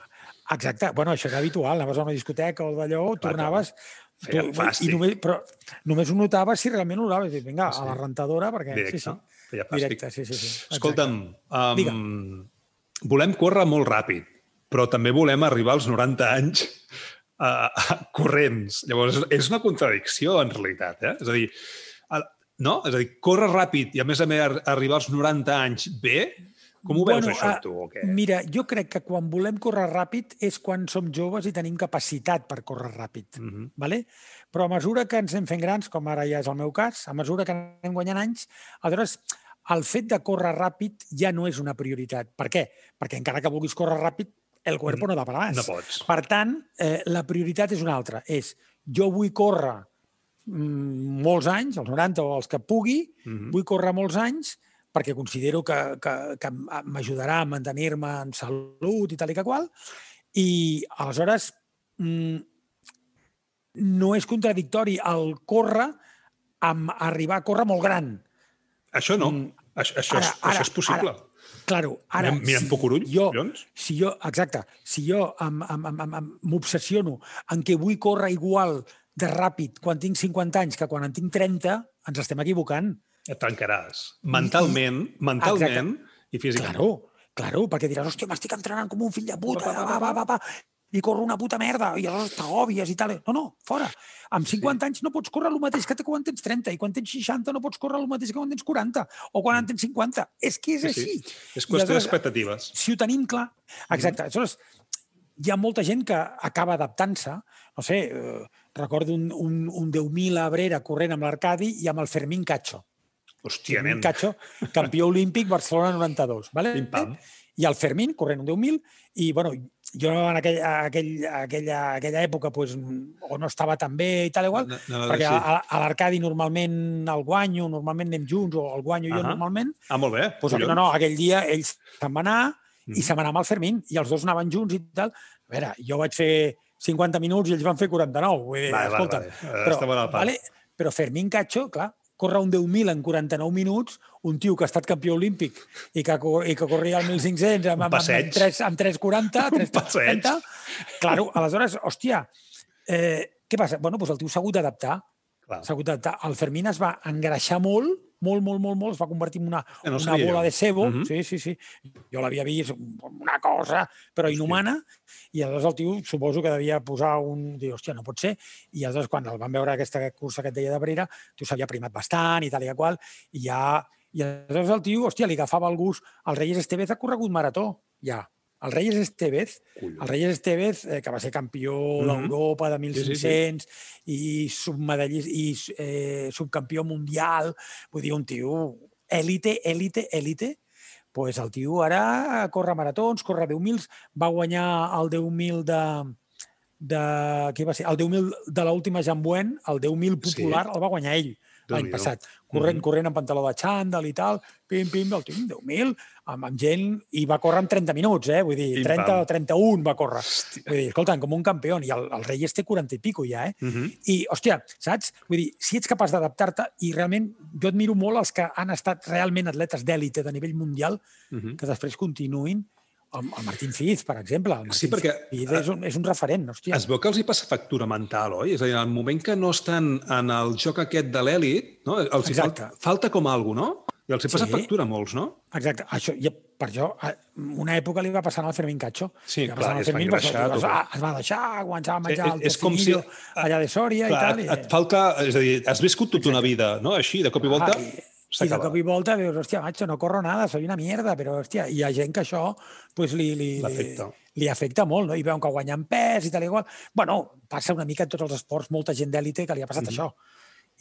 Exacte. Bueno, això era habitual. Anaves a una discoteca o d'allò, tornaves... Feia tu- fàstic. I només, però només ho notaves si realment oloraves. Dius, vinga, Sí, a sí. la rentadora, perquè... Directe. Sí, sí. Feia fàstic. Directe, sí, sí. sí. Exacte. Escolta'm, Digue. um, volem córrer molt ràpid, però també volem arribar als 90 anys uh, corrents. Llavors, és una contradicció, en realitat. Eh? És a dir, no? És a dir, córrer ràpid i, a més a més, ar- arribar als 90 anys bé, Com ho veus, això, tu, o què? Mira, jo crec que quan volem córrer ràpid és quan som joves i tenim capacitat per córrer ràpid. Mm -hmm. vale? Però a mesura que ens anem fent grans, com ara ja és el meu cas, a mesura que anem guanyant anys, aleshores el fet de córrer ràpid ja no és una prioritat. Per què? Perquè encara que vulguis córrer ràpid, el cuerpo no da per més. No pots. Per tant, eh, la prioritat és una altra. És, jo vull córrer mm, molts anys, els 90 o els que pugui, mm -hmm. vull córrer molts anys perquè considero que, que, que m'ajudarà a mantenir-me en salut i tal i que qual. I aleshores mm, no és contradictori el córrer amb arribar a córrer molt gran. Això no. Mm, això, això, ara, és, ara, això és possible. Ara, Claro, ara... Mira, mira si, Pocurull, jo, Llons. Si jo, exacte, si jo m'obsessiono en què vull córrer igual de ràpid quan tinc 50 anys que quan en tinc 30, ens estem equivocant. Et tancaràs. Mentalment, I, mentalment exacte. i físicament. Claro, claro, perquè diràs, hòstia, m'estic entrenant com un fill de puta, va, va, va, va, va, i corro una puta merda, i aleshores t'agòbies i tal. No, no, fora. Amb 50 sí. anys no pots córrer el mateix que quan tens 30, i quan tens 60 no pots córrer el mateix que quan tens 40, o quan en tens 50. És que és sí, així. Sí. És qüestió d'expectatives. Si ho tenim clar... Exacte. Mm. Aleshores, hi ha molta gent que acaba adaptant-se. No sé, eh, recordo un, un, un 10.000 a Abrera corrent amb l'Arcadi i amb el Fermín Cacho. Hòstia, nen. Cacho, campió olímpic Barcelona 92. Vale? Pim-pam. I el Fermín, corrent un 10.000, i bueno, jo en aquell, aquell, aquella, aquella època pues, o no estava tan bé i tal igual, no, no, perquè sí. a, a l'Arcadi normalment el guanyo, normalment anem junts, o el guanyo uh -huh. jo normalment. Ah, molt bé. Pues, no, no, aquell dia ell se'n va anar mm. i se'n va anar amb el Fermín, i els dos anaven junts i tal. A veure, jo vaig fer 50 minuts i ells van fer 49. Vull dir, vale, escolta, vale, vale. Però, vale, però Fermín Cacho, clar, córrer un 10.000 en 49 minuts, un tio que ha estat campió olímpic i que, i que corria el 1.500 amb, amb, amb, 3, amb 3.40, 3.30... Claro, aleshores, hòstia, eh, què passa? Bueno, doncs el tio s'ha hagut d'adaptar. S'ha d'adaptar. El Fermín es va engreixar molt molt, molt, molt, molt, es va convertir en una, no una bola jo. de cebo. Uh mhm. -huh. Sí, sí, sí. Jo l'havia vist, una cosa, però inhumana, i aleshores el tio suposo que devia posar un... Diu, hòstia, no pot ser. I aleshores, quan el van veure aquesta cursa que et deia de Brera, tu s'havia primat bastant i tal i qual, i ja... I aleshores el tio, hòstia, li agafava el gust. El Reyes Estevez ha corregut marató, ja. El Reyes Estevez, Collons. el Reyes Estevez, eh, que va ser campió mm -hmm. d'Europa de 1500 sí, sí, sí. i, submedallista, i eh, subcampió mundial, vull dir, un tio èlite, èlite, èlite, pues el tio ara corre maratons, corre 10.000, va guanyar el 10.000 de, de... Què va ser? El 10.000 de l'última Jambuen, el 10.000 popular, sí. el va guanyar ell l'any passat. Corrent, mm -hmm. corrent amb pantaló de xandall i tal, pim, pim, el tinc 10.000, amb, amb gent, i va córrer en 30 minuts, eh? Vull dir, 30 o 31 va córrer. Hòstia. Vull dir, escolta, com un campió, i el, el Reyes té 40 i pico ja, eh? Mm -hmm. I, hòstia, saps? Vull dir, si ets capaç d'adaptar-te, i realment jo admiro molt els que han estat realment atletes d'èlite de nivell mundial, mm -hmm. que després continuïn el, el Martín Fiz, per exemple. El Martín sí, perquè Fiz és un, és un referent, hòstia. Es veu que els hi passa factura mental, oi? És a dir, en el moment que no estan en el joc aquest de l'èlit, no? els falta, falta com alguna no? I els hi passa sí. factura a molts, no? Exacte. Això, i per això, una època li va passar al Fermín Cacho. Sí, clar, es va engreixar. Es, va, es va deixar, començar a menjar eh, el és com si, allà de Sòria clar, i tal. I... Et falta, és a dir, has viscut tota una vida, no? Així, de cop i volta... Ah, i i de cop i volta veus, hòstia, macho, no corro nada, soy una mierda, però, hòstia, hi ha gent que això pues, li, li, li, li afecta molt, no? I veuen que guanyen pes i tal i igual. Bueno, passa una mica en tots els esports, molta gent d'èlite que li ha passat mm -hmm. això.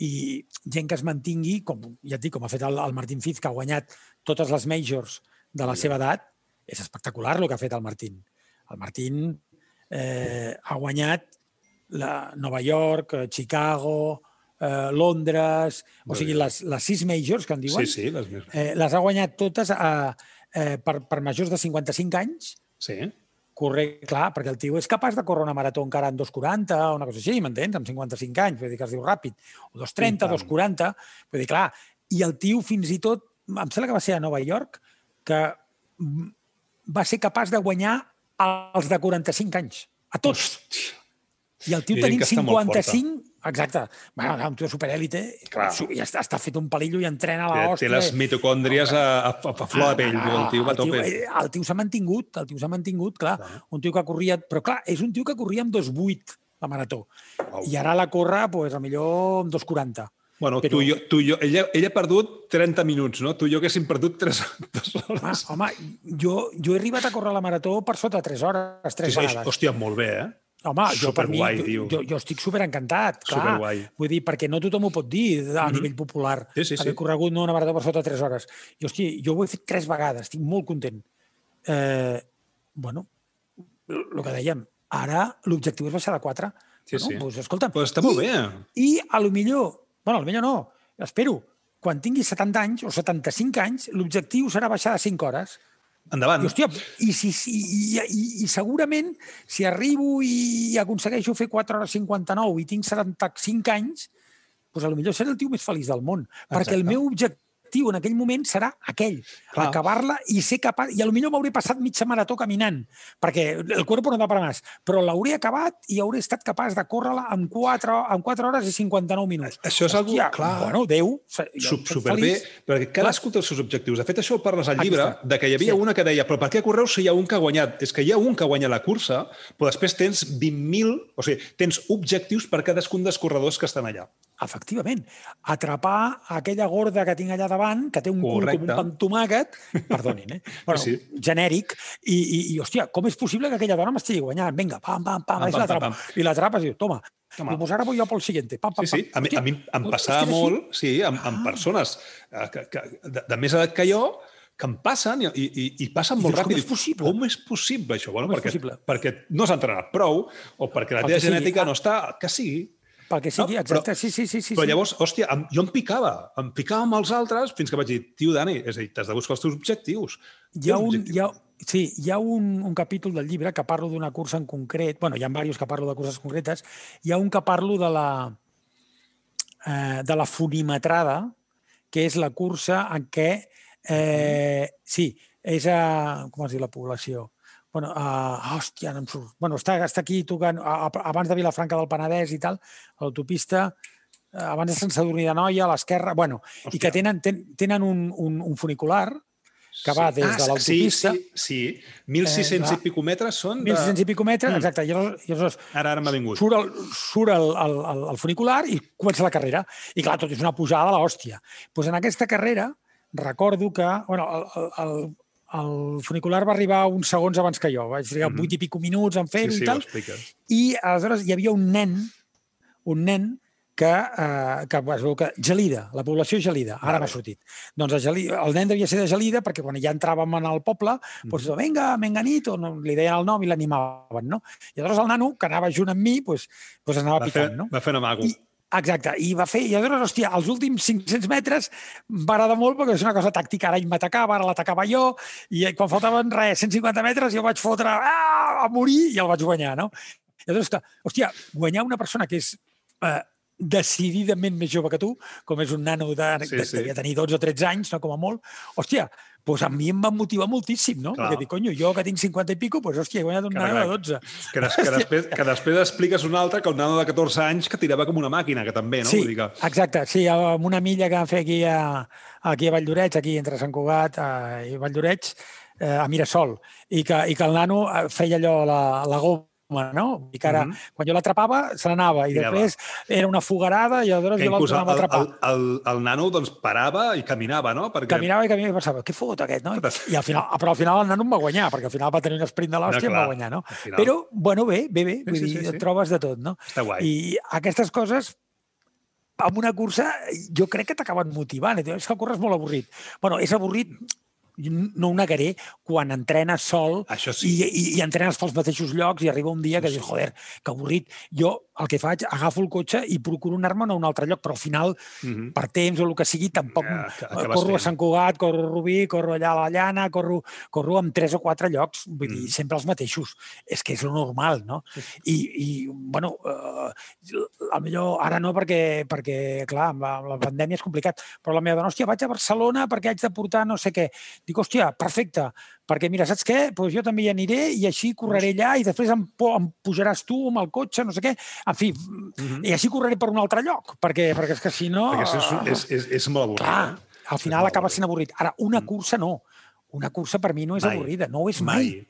I gent que es mantingui, com ja et dic, com ha fet el, el Martín Fiz, que ha guanyat totes les majors de la seva edat, és espectacular el que ha fet el Martín. El Martín eh, ha guanyat la Nova York, Chicago, eh, Londres, o sigui, les, les sis majors, que en diuen, sí, sí, les, eh, les ha guanyat totes a, eh, per, per majors de 55 anys. Sí. Corre, clar, perquè el tio és capaç de córrer una marató encara en 2.40 o una cosa així, m'entens? Amb 55 anys, vull dir que es diu ràpid. O 2.30, 2.40, vull dir, clar. I el tio fins i tot, em sembla que va ser a Nova York, que va ser capaç de guanyar els de 45 anys. A tots. Hòstia. I el tio tenim 55... Exacte. Bueno, un tio superèlite i està, està fet un palillo i entrena la hòstia. Té les mitocòndries a, a, a flor de pell, ah, el tio va a tope. Eh, el tio s'ha mantingut, el tio s'ha mantingut, clar. clar. Un tio que corria... Però clar, és un tio que corria amb 2.8 la marató. Oh. I ara la corre, pues, a millor amb 2.40. Bueno, però... tu i jo, tu i jo ella, ella ha perdut 30 minuts, no? Tu i jo haguéssim perdut 3, 3 Home, hores. home jo, jo he arribat a córrer la marató per sota de 3 hores, 3 Sí, sí, vegades. hòstia, molt bé, eh? Home, jo per mi, jo, tio. jo, jo estic superencantat, clar. Superguai. Vull dir, perquè no tothom ho pot dir a Mhm. nivell popular. Sí, sí, sí. Haver corregut no una marató per sota de 3 hores. I, hosti, jo ho he fet tres vegades, estic molt content. Eh, bueno, el que dèiem, ara l'objectiu és baixar de 4. Sí, bueno, sí. Doncs, escolta'm, Però està molt i, bé. I a lo millor, bueno, a lo millor no, espero, quan tingui 70 anys o 75 anys, l'objectiu serà baixar de 5 hores. Endavant. I, hòstia, i, si, i, i, i, i segurament, si arribo i aconsegueixo fer 4 hores 59 i tinc 75 anys, doncs potser seré el tio més feliç del món. Exacte. Perquè el meu objectiu en aquell moment serà aquell, acabar-la i ser capaç... I potser m'hauré passat mitja marató caminant, perquè el cuerpo no da para más, però l'hauré acabat i hauré estat capaç de córrer-la en 4, en 4 hores i 59 minuts. Això és algo- Hòstia, clar. Bueno, Déu, soc superbé, perquè cadascú té els seus objectius. De fet, això ho parles al llibre, de que hi havia Sí. una que deia però per què correu si hi ha un que ha guanyat? És que hi ha un que guanya la cursa, però després tens 20.000... O sigui, tens objectius per cadascun dels corredors que estan allà. Efectivament. Atrapar aquella gorda que tinc allà davant, que té un cul Correcte. com un pan tomàquet, *laughs* perdonin, eh? Bueno, Sí, genèric, i, i, i, hòstia, com és possible que aquella dona m'estigui guanyant? Vinga, pam, pam, pam, Pam, pam, pam, I l'atrapes i dius, toma, Toma. toma. pues ara voy yo por el siguiente. Pam, pam, Sí, sí. A mi, a mi em passava molt, sí, amb, amb Ah. persones eh, que, que, de, de més edat que jo, que em passen i, i, i passen I molt dius, com ràpid. és possible? Com és possible, això? Bueno, Com és perquè, possible? perquè no s'ha entrenat prou o perquè la Pel teva genètica Ah. no està... Que sigui. Pel que sigui, No, exacte. però- sí, sí, sí. sí Però llavors, hòstia, em, jo em picava. Em picava amb els altres fins que vaig dir, tio Dani, és a dir, t'has de buscar els teus objectius. Hi ha un, objectius. hi ha, sí, hi ha un, un capítol del llibre que parlo d'una cursa en concret, bueno, hi ha diversos que parlo de curses concretes, hi ha un que parlo de la, eh, de la funimetrada, que és la cursa en què, eh, sí, és a, com es diu la població? Bueno, a, hòstia, no em surt. Bueno, està, està aquí tocant, a, a, abans de Vilafranca del Penedès i tal, a l'autopista, eh, abans de Sant Sadurní de Noia, a l'esquerra, bueno, i Hòstia. que tenen, ten, tenen un, un, un funicular que va des de sí, l'autopista... Sí, sí, sí. 1.600 va. i pico metres són de... 1.600 i pico metres, Mm. exacte. I i aleshores Ara, ara m'ha vingut. surt, el, surt el, el, el, el funicular i comença la carrera. I clar, tot és una pujada de l'hòstia. Pues en aquesta carrera recordo que bueno, el, el, el funicular va arribar uns segons abans que jo. Vaig trigar Mhm. 8 i pico minuts en Sí, fer-ho sí, i tal. I aleshores hi havia un nen, un nen que, eh, que es veu que Gelida, la població Gelida, ara m'ha sortit. Doncs Gelida, el nen devia ser de Gelida perquè quan ja entràvem en el poble, doncs, vinga, Menganito, no, li deien el nom i l'animaven, no? I aleshores el nano, que anava junt amb mi, doncs, doncs anava Va fer, picant, no? va fer amago. I, exacte, i va fer, i aleshores, hòstia, els últims 500 metres va agradar molt perquè és una cosa tàctica, ara ell m'atacava, ara l'atacava jo, i quan faltaven res, 150 metres, jo vaig fotre ah, a morir i el vaig guanyar, no? I aleshores, hòstia, guanyar una persona que és eh, decididament més jove que tu, com és un nano de, Sí, de sí. devia tenir 12 o 13 anys, no, com a molt, hòstia, doncs a mi em va motivar moltíssim, no? Clar. Perquè dic, conyo, jo que tinc 50 i pico, doncs, hòstia, he guanyat un Carai, nano de 12. Que, des, que, després, que després expliques un altre que un nano de 14 anys que tirava com una màquina, que també, no? Sí, Vull dir que... exacte. Sí, amb una milla que vam fer aquí a, aquí a Valldoreix, aquí entre Sant Cugat eh, i Valldoreix, eh, a Mirasol, i que, i que el nano eh, feia allò, la, la goma, no? I que ara, Mhm. quan jo l'atrapava, se n'anava, i Tirava. després era una fogarada, i aleshores Que jo el el, tornava a atrapar. el, el, el nano doncs, parava i caminava, no? Perquè... Caminava i caminava i pensava, què fot aquest, no? I al final, però al final el nano em va guanyar, perquè al final va tenir un sprint de l'hòstia i em va guanyar, no? al final. Però, bueno, bé, bé, bé, vull sí, dir, sí, sí. trobes de tot, no? Està guai. I aquestes coses amb una cursa jo crec que t'acaben motivant. És que córrer és molt avorrit. bueno, és avorrit, no ho negaré, quan entrenes sol Això sí. i, i, i entrenes pels mateixos llocs i arriba un dia que dius, joder, que avorrit. Jo el que faig, agafo el cotxe i procuro anar-me'n a un altre lloc, però al final, Mhm. per temps o el que sigui, tampoc Ja, ja, acabes corro fent. a Sant Cugat, corro a Rubí, corro allà a la Llana, corro, corro amb tres o quatre llocs, vull dir, Mm. sempre els mateixos. És que és lo normal, no? I, i bueno, eh, a millor ara no perquè, perquè clar, amb la, amb la pandèmia és complicat, però la meva dona, hòstia, vaig a Barcelona perquè haig de portar no sé què. Dic, hòstia, perfecte, perquè mira, saps què? Pues jo també hi aniré i així correré allà i després em, em pujaràs tu amb el cotxe, no sé què. En fi, Mhm. i així correré per un altre lloc, perquè, perquè és que si no... Perquè és, és, és, és molt avorrit. Clar, eh? al final acaba sent avorrit. Ara, una Mm. cursa no. Una cursa per mi no és Mai. avorrida, no ho és mai. Mai,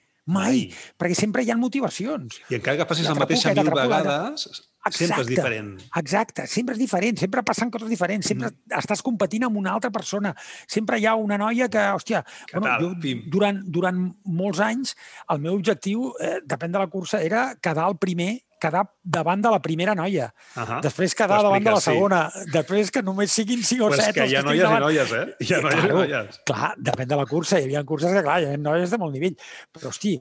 perquè sempre hi ha motivacions. I encara que facis la mateixa mil vegades, sempre és diferent. Exacte, sempre és diferent, sempre passen coses diferents, sempre mm. estàs competint amb una altra persona, sempre hi ha una noia que, hòstia, Que bueno, tal, jo, pim. durant, durant molts anys el meu objectiu, eh, depèn de la cursa, era quedar el primer quedar davant de la primera noia, Ah després quedar davant de la segona, després que només siguin 5 o Però és 7 que els hi ha noies i davant. noies, eh? Hi ha noies Claro. i noies. Clar, depèn de la cursa. Hi havia curses que, clar, hi havia noies de molt nivell. Però, hosti,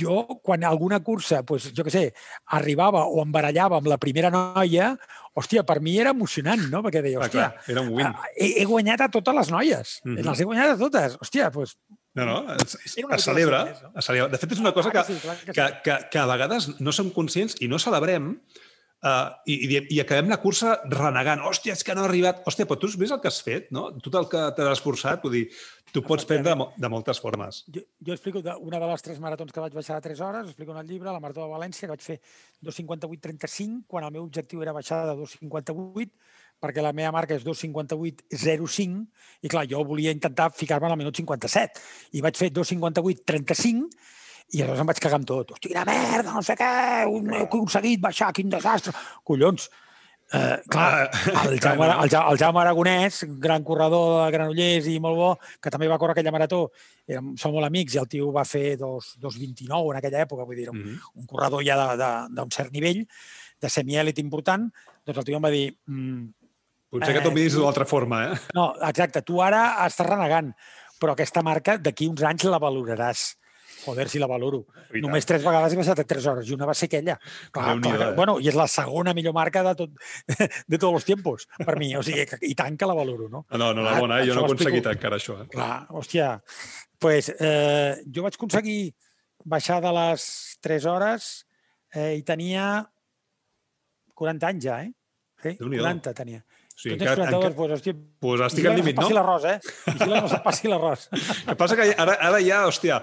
jo, quan alguna cursa, pues, jo què sé, arribava o em barallava amb la primera noia, hòstia, per mi era emocionant, no? Perquè deia, Ah, hòstia, clar, era un win. ah, he, he guanyat a totes les noies. Mhm. Les he guanyat a totes. Hòstia, doncs... No, no, es, es celebra. més, no? Es celebra. De fet, és una cosa Clar que, que que que, a vegades no som conscients i no celebrem uh, i, i, i acabem la cursa renegant. Hòstia, és que no ha arribat. Hòstia, però tu has vist el que has fet, no? Tot el que t'has esforçat, vull dir, tu pots prendre de, mo- de moltes formes. Jo, jo explico de, una de les tres maratons que vaig baixar a 3 hores, explico en el llibre, la Marató de València, que vaig fer 2.58.35, quan el meu objectiu era baixar de 2.58, perquè la meva marca és 2.58.05, i clar, jo volia intentar ficar-me al minut 57, i vaig fer 2.58.35, i llavors em vaig cagar amb tot. Hòstia, quina merda, no sé què, un- he aconseguit baixar, quin desastre. Collons, Eh, clar, el *laughs* Jaume, el, Ja- el Jaume Aragonès, gran corredor de Granollers i molt bo, que també va córrer aquella marató, érem, som molt amics i el tio va fer dos, 2.29 en aquella època, vull dir, un, Mhm. un corredor ja d'un cert nivell, de semièlit important, doncs el tio em va dir, mm, Potser que t'ho Eh, miris tu- d'una altra forma, eh? no, exacte, tu ara estàs renegant, però aquesta marca d'aquí uns anys la valoraràs. Joder, si la valoro. I Només tres vegades he passat a tres hores i una va ser aquella. Clar, Déu-n'hi-do, clar, eh? bueno, I és la segona millor marca de, tot, *laughs* de tots els tiempos, per mi. O sigui, i tant que la valoro, no? No, no, la bona, eh? jo no he aconseguit encara això. Eh? Clar, hòstia. pues, eh, jo vaig aconseguir baixar de les 3 hores eh, i tenia 40 anys ja, eh? Sí, Déu-n'hi-do. 40 tenia. O sigui, tu tens 42, encara, doncs, hòstia, pues estic al no límit, se't passi no? l'arròs, eh? Vigila que no se't passi l'arròs. El que passa que ara, ara ja, hòstia,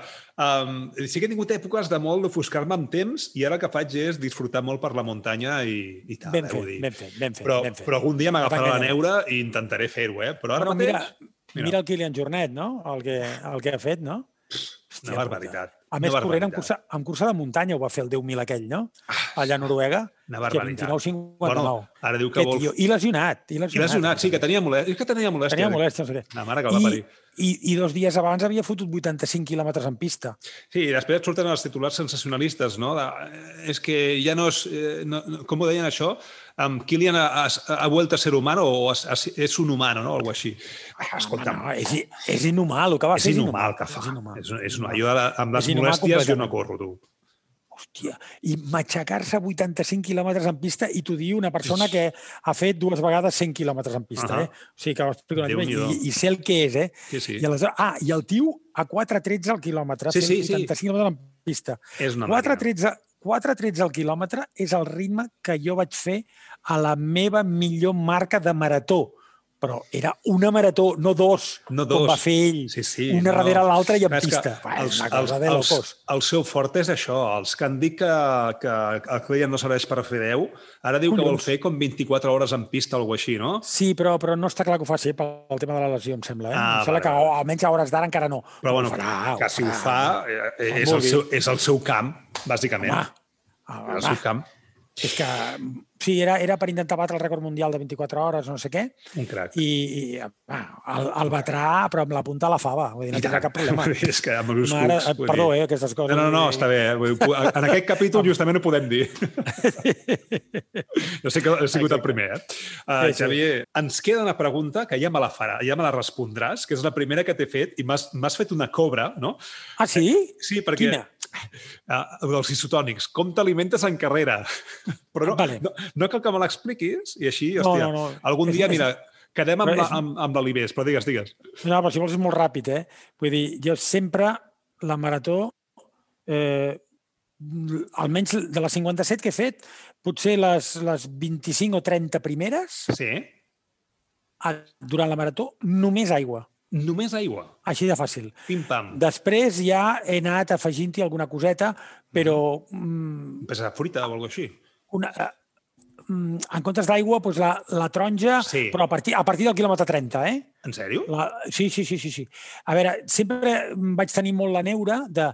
um, sí que he tingut èpoques de molt d'ofuscar-me amb temps i ara el que faig és disfrutar molt per la muntanya i, i tal, Ben eh, fet, ben fet, ben fet. Però, ben fet. però algun dia m'agafarà la neura i intentaré fer-ho, eh? Però ara Bueno, mateix... mira, mira. mira el Kilian Jornet, no? El que, el que ha fet, no? Hòstia Una barbaritat. A més, corrent en barbaritat. cursa, en cursa de muntanya ho va fer el 10.000 aquell, no? Allà a Noruega. Una que barbaritat. 29-59. Bueno, ara diu que Què, vol... tio? I lesionat. I I lesionat, lesionat, sí, que tenia molèstia. És que tenia molèstia. Tenia molèstia, no sé què. La mare que va I, parir. i, I dos dies abans havia fotut 85 quilòmetres en pista. Sí, i després surten els titulars sensacionalistes, no? De, eh, és que ja no és... Eh, no, com ho deien això? Um, Kilian ha, ha, vuelto a ser humano o has, és un humano, no? Algo així. Ah, escolta'm, No, és, i- és inhumà, el que va és fer inhumà el que fa. És inhumà. És, és una, jo amb les És inhumà molèsties jo no corro, tu. Hòstia, i matxacar-se 85 quilòmetres en pista i t'ho diu una persona que ha fet dues vegades 100 quilòmetres en pista, Ahà. eh? O sigui, que ho explico una mica, i, i sé el que és, eh? Sí, sí. I aleshores, ah, i el tio a 4.13 al quilòmetre, Sí, sí, sí. 85 quilòmetres en pista. És una màquina. 4.13 4.13 al quilòmetre és el ritme que jo vaig fer a la meva millor marca de marató. Però era una marató, no dos, No com dos. va fer ell. Sí, sí. una darrere l'altra i en és pista. Va, és Els, una els, cosa de els, locos. el seu fort és això. Els que han dit que, que el Client no serveix per fer 10, ara diu que vol Collons. fer com 24 hores en pista o alguna així, no? Sí, però, però no està clar que ho faci pel tema de la lesió, em sembla. Eh? Ah, em sembla vale, que almenys a hores d'ara encara no. Però bueno, ho farà, que si ho fa eh, Com és el, seu, és el seu camp, bàsicament. Home, és home, el seu camp. és que sí, era, era per intentar batre el rècord mundial de 24 hores, no sé què, Un crac. i, i va, el, el batrà, però amb la punta a la fava. Vull dir, no tindrà cap problema. *laughs* és que amb els Mare, cucs, vull perdó, dir. eh, aquestes coses. No, no, no, dir- està bé. eh? Vull dir, *laughs* En aquest capítol justament ho podem dir. *laughs* Jo sé que he sigut el primer, eh? Uh, Sí, sí. Xavier, ens queda una pregunta que ja me la farà, ja me la respondràs, que és la primera que t'he fet i m'has fet una cobra, no? Ah, sí? Sí, perquè... Quina? Uh, dels isotònics. Com t'alimentes en carrera? *laughs* Però no, Vale. no, no cal que me l'expliquis i així, No, hòstia, no, no. algun És- dia, mira, quedem amb, és- amb, amb l'Alibés, però digues, digues. No, però si vols és molt ràpid, eh? Vull dir, jo sempre la marató, eh, almenys de les 57 que he fet, potser les, les 25 o 30 primeres, Sí? a- durant la marató, només aigua. Només aigua. Així de fàcil. Pim-pam. Després ja he anat afegint-hi alguna coseta, però mm, Pesa fruita o alguna així. una, eh, mm, en comptes d'aigua, doncs la, la taronja, Sí. però a partir, a partir del quilòmetre 30, eh? En sèrio? La, sí, sí, sí, sí, sí. A veure, sempre vaig tenir molt la neura de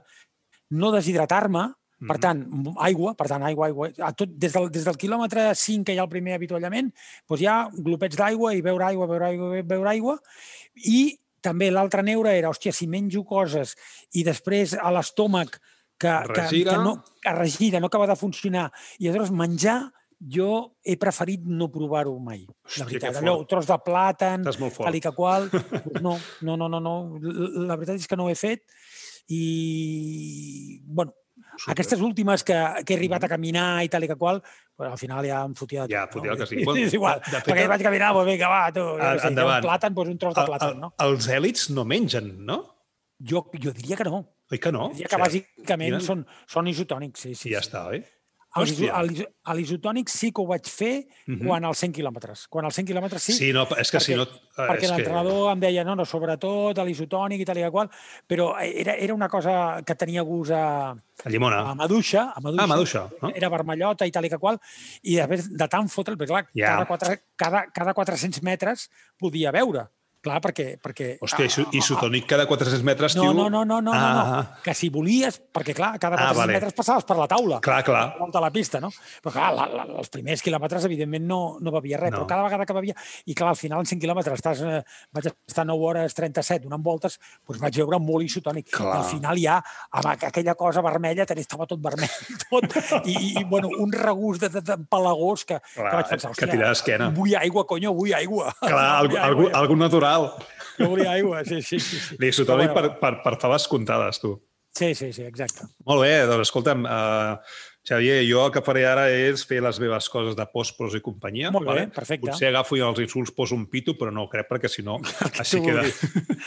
no deshidratar-me, per tant, aigua, per tant, aigua, aigua. A tot, des, del, des del quilòmetre 5 que hi ha el primer avituallament, doncs hi ha glopets d'aigua i beure aigua, beure aigua, beure aigua. I també l'altre neure era, hòstia, si menjo coses i després a l'estómac que, que, que, no, que regira, no acaba de funcionar, i aleshores menjar, jo he preferit no provar-ho mai. Hòstia, la veritat, allò, tros de plàtan, tal i que qual, no, no, no, no, no. La veritat és que no ho he fet i, bueno, Súper. aquestes últimes que, que he arribat a caminar i tal i que qual, però al final ja em fotia de Ja, tot. fotia el no? que sigui. Bueno, és igual, de fet, perquè vaig caminar, doncs vinga, va, tu, jo, Ah, què sé, un plàtan, doncs un tros de El- plàtan, el- no? Els èlits no mengen, no? Jo, jo diria que no. Oi que no? Jo diria que O sigui, bàsicament mira. són, són isotònics, sí, sí. I ja sí. està, oi? Els a l'isotònic sí que ho vaig fer Mhm. quan als 100 quilòmetres. Quan als 100 quilòmetres sí, Sí, no, és que si perquè- no... eh, perquè és que... l'entrenador em deia, no, no, sobretot a l'isotònic i tal i qual, però era, era una cosa que tenia gust a, A llimona. a maduixa, a maduixa, Ah, maduixa, no? era vermellota i tal i que qual, i després de tant fotre'l, perquè clar, Ja. cada, quatre, cada, cada 400 metres podia veure. Clar, perquè... perquè Hòstia, iso- isotònic cada 400 metres, no, tio... no, no, no, no, ah, no, no. Que si volies, perquè clar, cada Ah, 400 vale. metres passaves per la taula. Clar, clar. Volta la pista, no? Però clar, la, la, els primers quilòmetres, evidentment, no, no bevia res, No. però cada vegada que bevia... I clar, al final, en 100 quilòmetres, estàs, eh, vaig estar 9 hores 37 donant voltes, doncs vaig veure molt isotònic. Clar. I al final ja, amb aqu- aquella cosa vermella, estava tot vermell, *laughs* tot. I, i bueno, un regust de, de, de pelagós que, Clar, que vaig pensar, que tirar d'esquena. vull aigua, conyo, vull aigua. Clar, *laughs* algú, algú, aigua, algú natural. Jo volia aigua, sí, sí. sí, sí. L'isotònic per, per, per faves comptades, tu. Sí, sí, sí, exacte. Molt bé, doncs escolta'm, uh, Xavier, jo el que faré ara és fer les meves coses de post, pros i companyia. Molt bé, perfecte. Potser agafo i als insults poso un pito, però no ho crec, perquè si no, *laughs* així queda,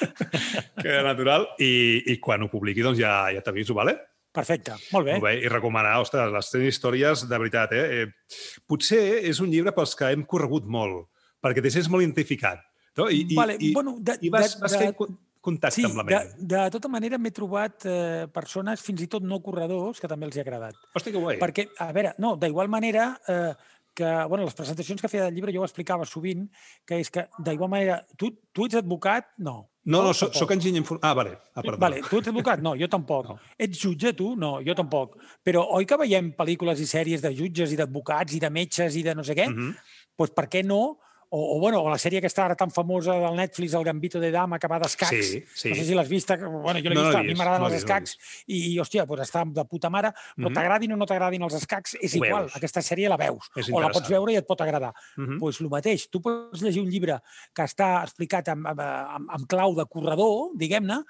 *laughs* queda natural. I, I quan ho publiqui, doncs ja, ja t'aviso, vale? Perfecte, molt bé. Molt bé, i recomanar, ostres, les teves històries, de veritat, eh? eh? Potser és un llibre pels que hem corregut molt, perquè te sents molt identificat. No? I, vale, i, bueno, de, i vas, de, vas de, fent con- contacte Sí, amb la de, ment. de tota manera m'he trobat eh, persones, fins i tot no corredors, que també els hi ha agradat. Hòstia, que guai. Perquè, a veure, no, d'igual manera eh, que, bueno, les presentacions que feia del llibre jo ho explicava sovint, que és que d'igual manera, tu, tu ets advocat? No. No, no, soc, tampoc. soc enginyer informàtic. Ah, vale. Ah, perdó. Vale, tu ets advocat? No, jo tampoc. No. No. Ets jutge, tu? No, jo tampoc. Però oi que veiem pel·lícules i sèries de jutges i d'advocats i de metges i de no sé què? Mhm. pues, per què no? O, o, bueno, o la sèrie aquesta ara tan famosa del Netflix, el Gambito de Dama, que va d'escacs. Sí, sí. No sé si l'has vista. que, Bueno, jo l'he No, vista, l'he a mi vist, m'agraden no els vist, no escacs i, hòstia, pues està de puta mare, però Mhm. t'agradin o no t'agradin els escacs, és Ho igual. veus. Aquesta sèrie la veus. O la pots veure i et pot agradar. Mhm. pues el mateix. Tu pots llegir un llibre que està explicat amb, amb, amb, amb clau de corredor, diguem-ne,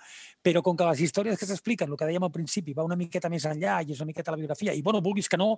però com que les històries que s'expliquen, el que dèiem al principi, va una miqueta més enllà i és una miqueta la biografia, i bueno, vulguis que no,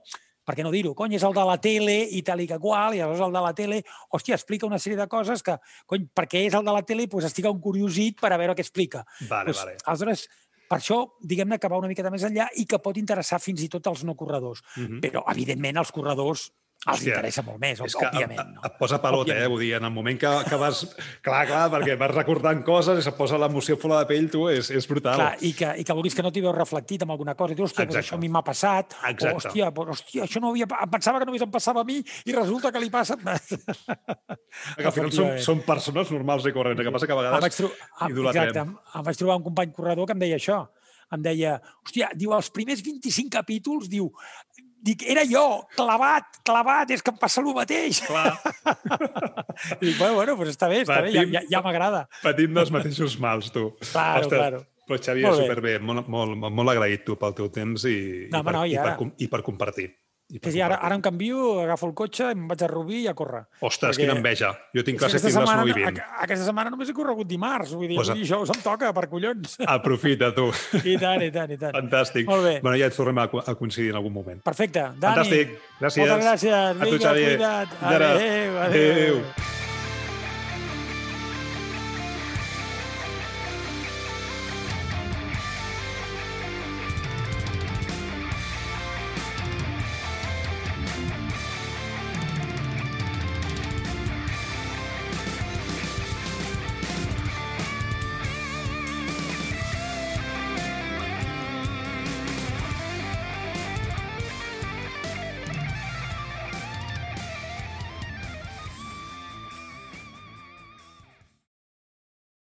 per què no dir-ho? Cony, és el de la tele i tal i que qual, i aleshores el de la tele, hòstia, explica una sèrie de coses que, cony, perquè és el de la tele, doncs estic un curiosit per a veure què explica. Vale, Pues, vale. Aleshores, per això, diguem-ne que va una miqueta més enllà i que pot interessar fins i tot als no corredors. Mhm. Però, evidentment, als corredors els Hòstia, interessa molt més, És que òbviament. et, no? et posa pelot, eh? Òbviament. Vull dir, en el moment que, que vas... Clar, clar, perquè vas recordant coses i se't posa l'emoció fora de pell, tu, és, és brutal. Clar, i que, i que vulguis que no t'hi veus reflectit en alguna cosa i dius, hòstia, Exacte. això a mi m'ha passat, Exacte. o hòstia, pues, hòstia, això no havia... em pensava que només em passava a mi i resulta que li passa... *laughs* que al final són, són persones normals i corrents. El que passa que a vegades tro... em, idolatrem. exacte, em, em vaig trobar un company corredor que em deia això. Em deia, hòstia, diu, els primers 25 capítols, diu, dic, era jo, clavat, clavat, és que em passa el mateix. Clar, I *laughs* dic, bueno, bueno, pues està bé, està bé, ja, Patim. ja, ja m'agrada. patim dels mateixos mals, tu. Claro, claro. Però Xavier, Molt bé. superbé. Molt, molt, molt agraït tu pel teu temps i, No, i, per, no, i i, per, i per compartir. I Sí, sí, ara, ara em canvio, agafo el cotxe, em vaig a Rubí i a córrer. Ostres, perquè- quina enveja. Jo tinc classe fins les setmana, 9 i 20. a- aquesta setmana només he corregut dimarts, vull dir, Pues a- avui dijous em toca, per collons. Aprofita, tu. I tant, i tant, i tant. Fantàstic. Molt bé. Bueno, ja ens tornem a, a coincidir en algun moment. Perfecte. Dani, Fantàstic. Gràcies. moltes gràcies. A tu, Vinga, Xavier. cuida't. Ara. Adéu, adéu. Adéu.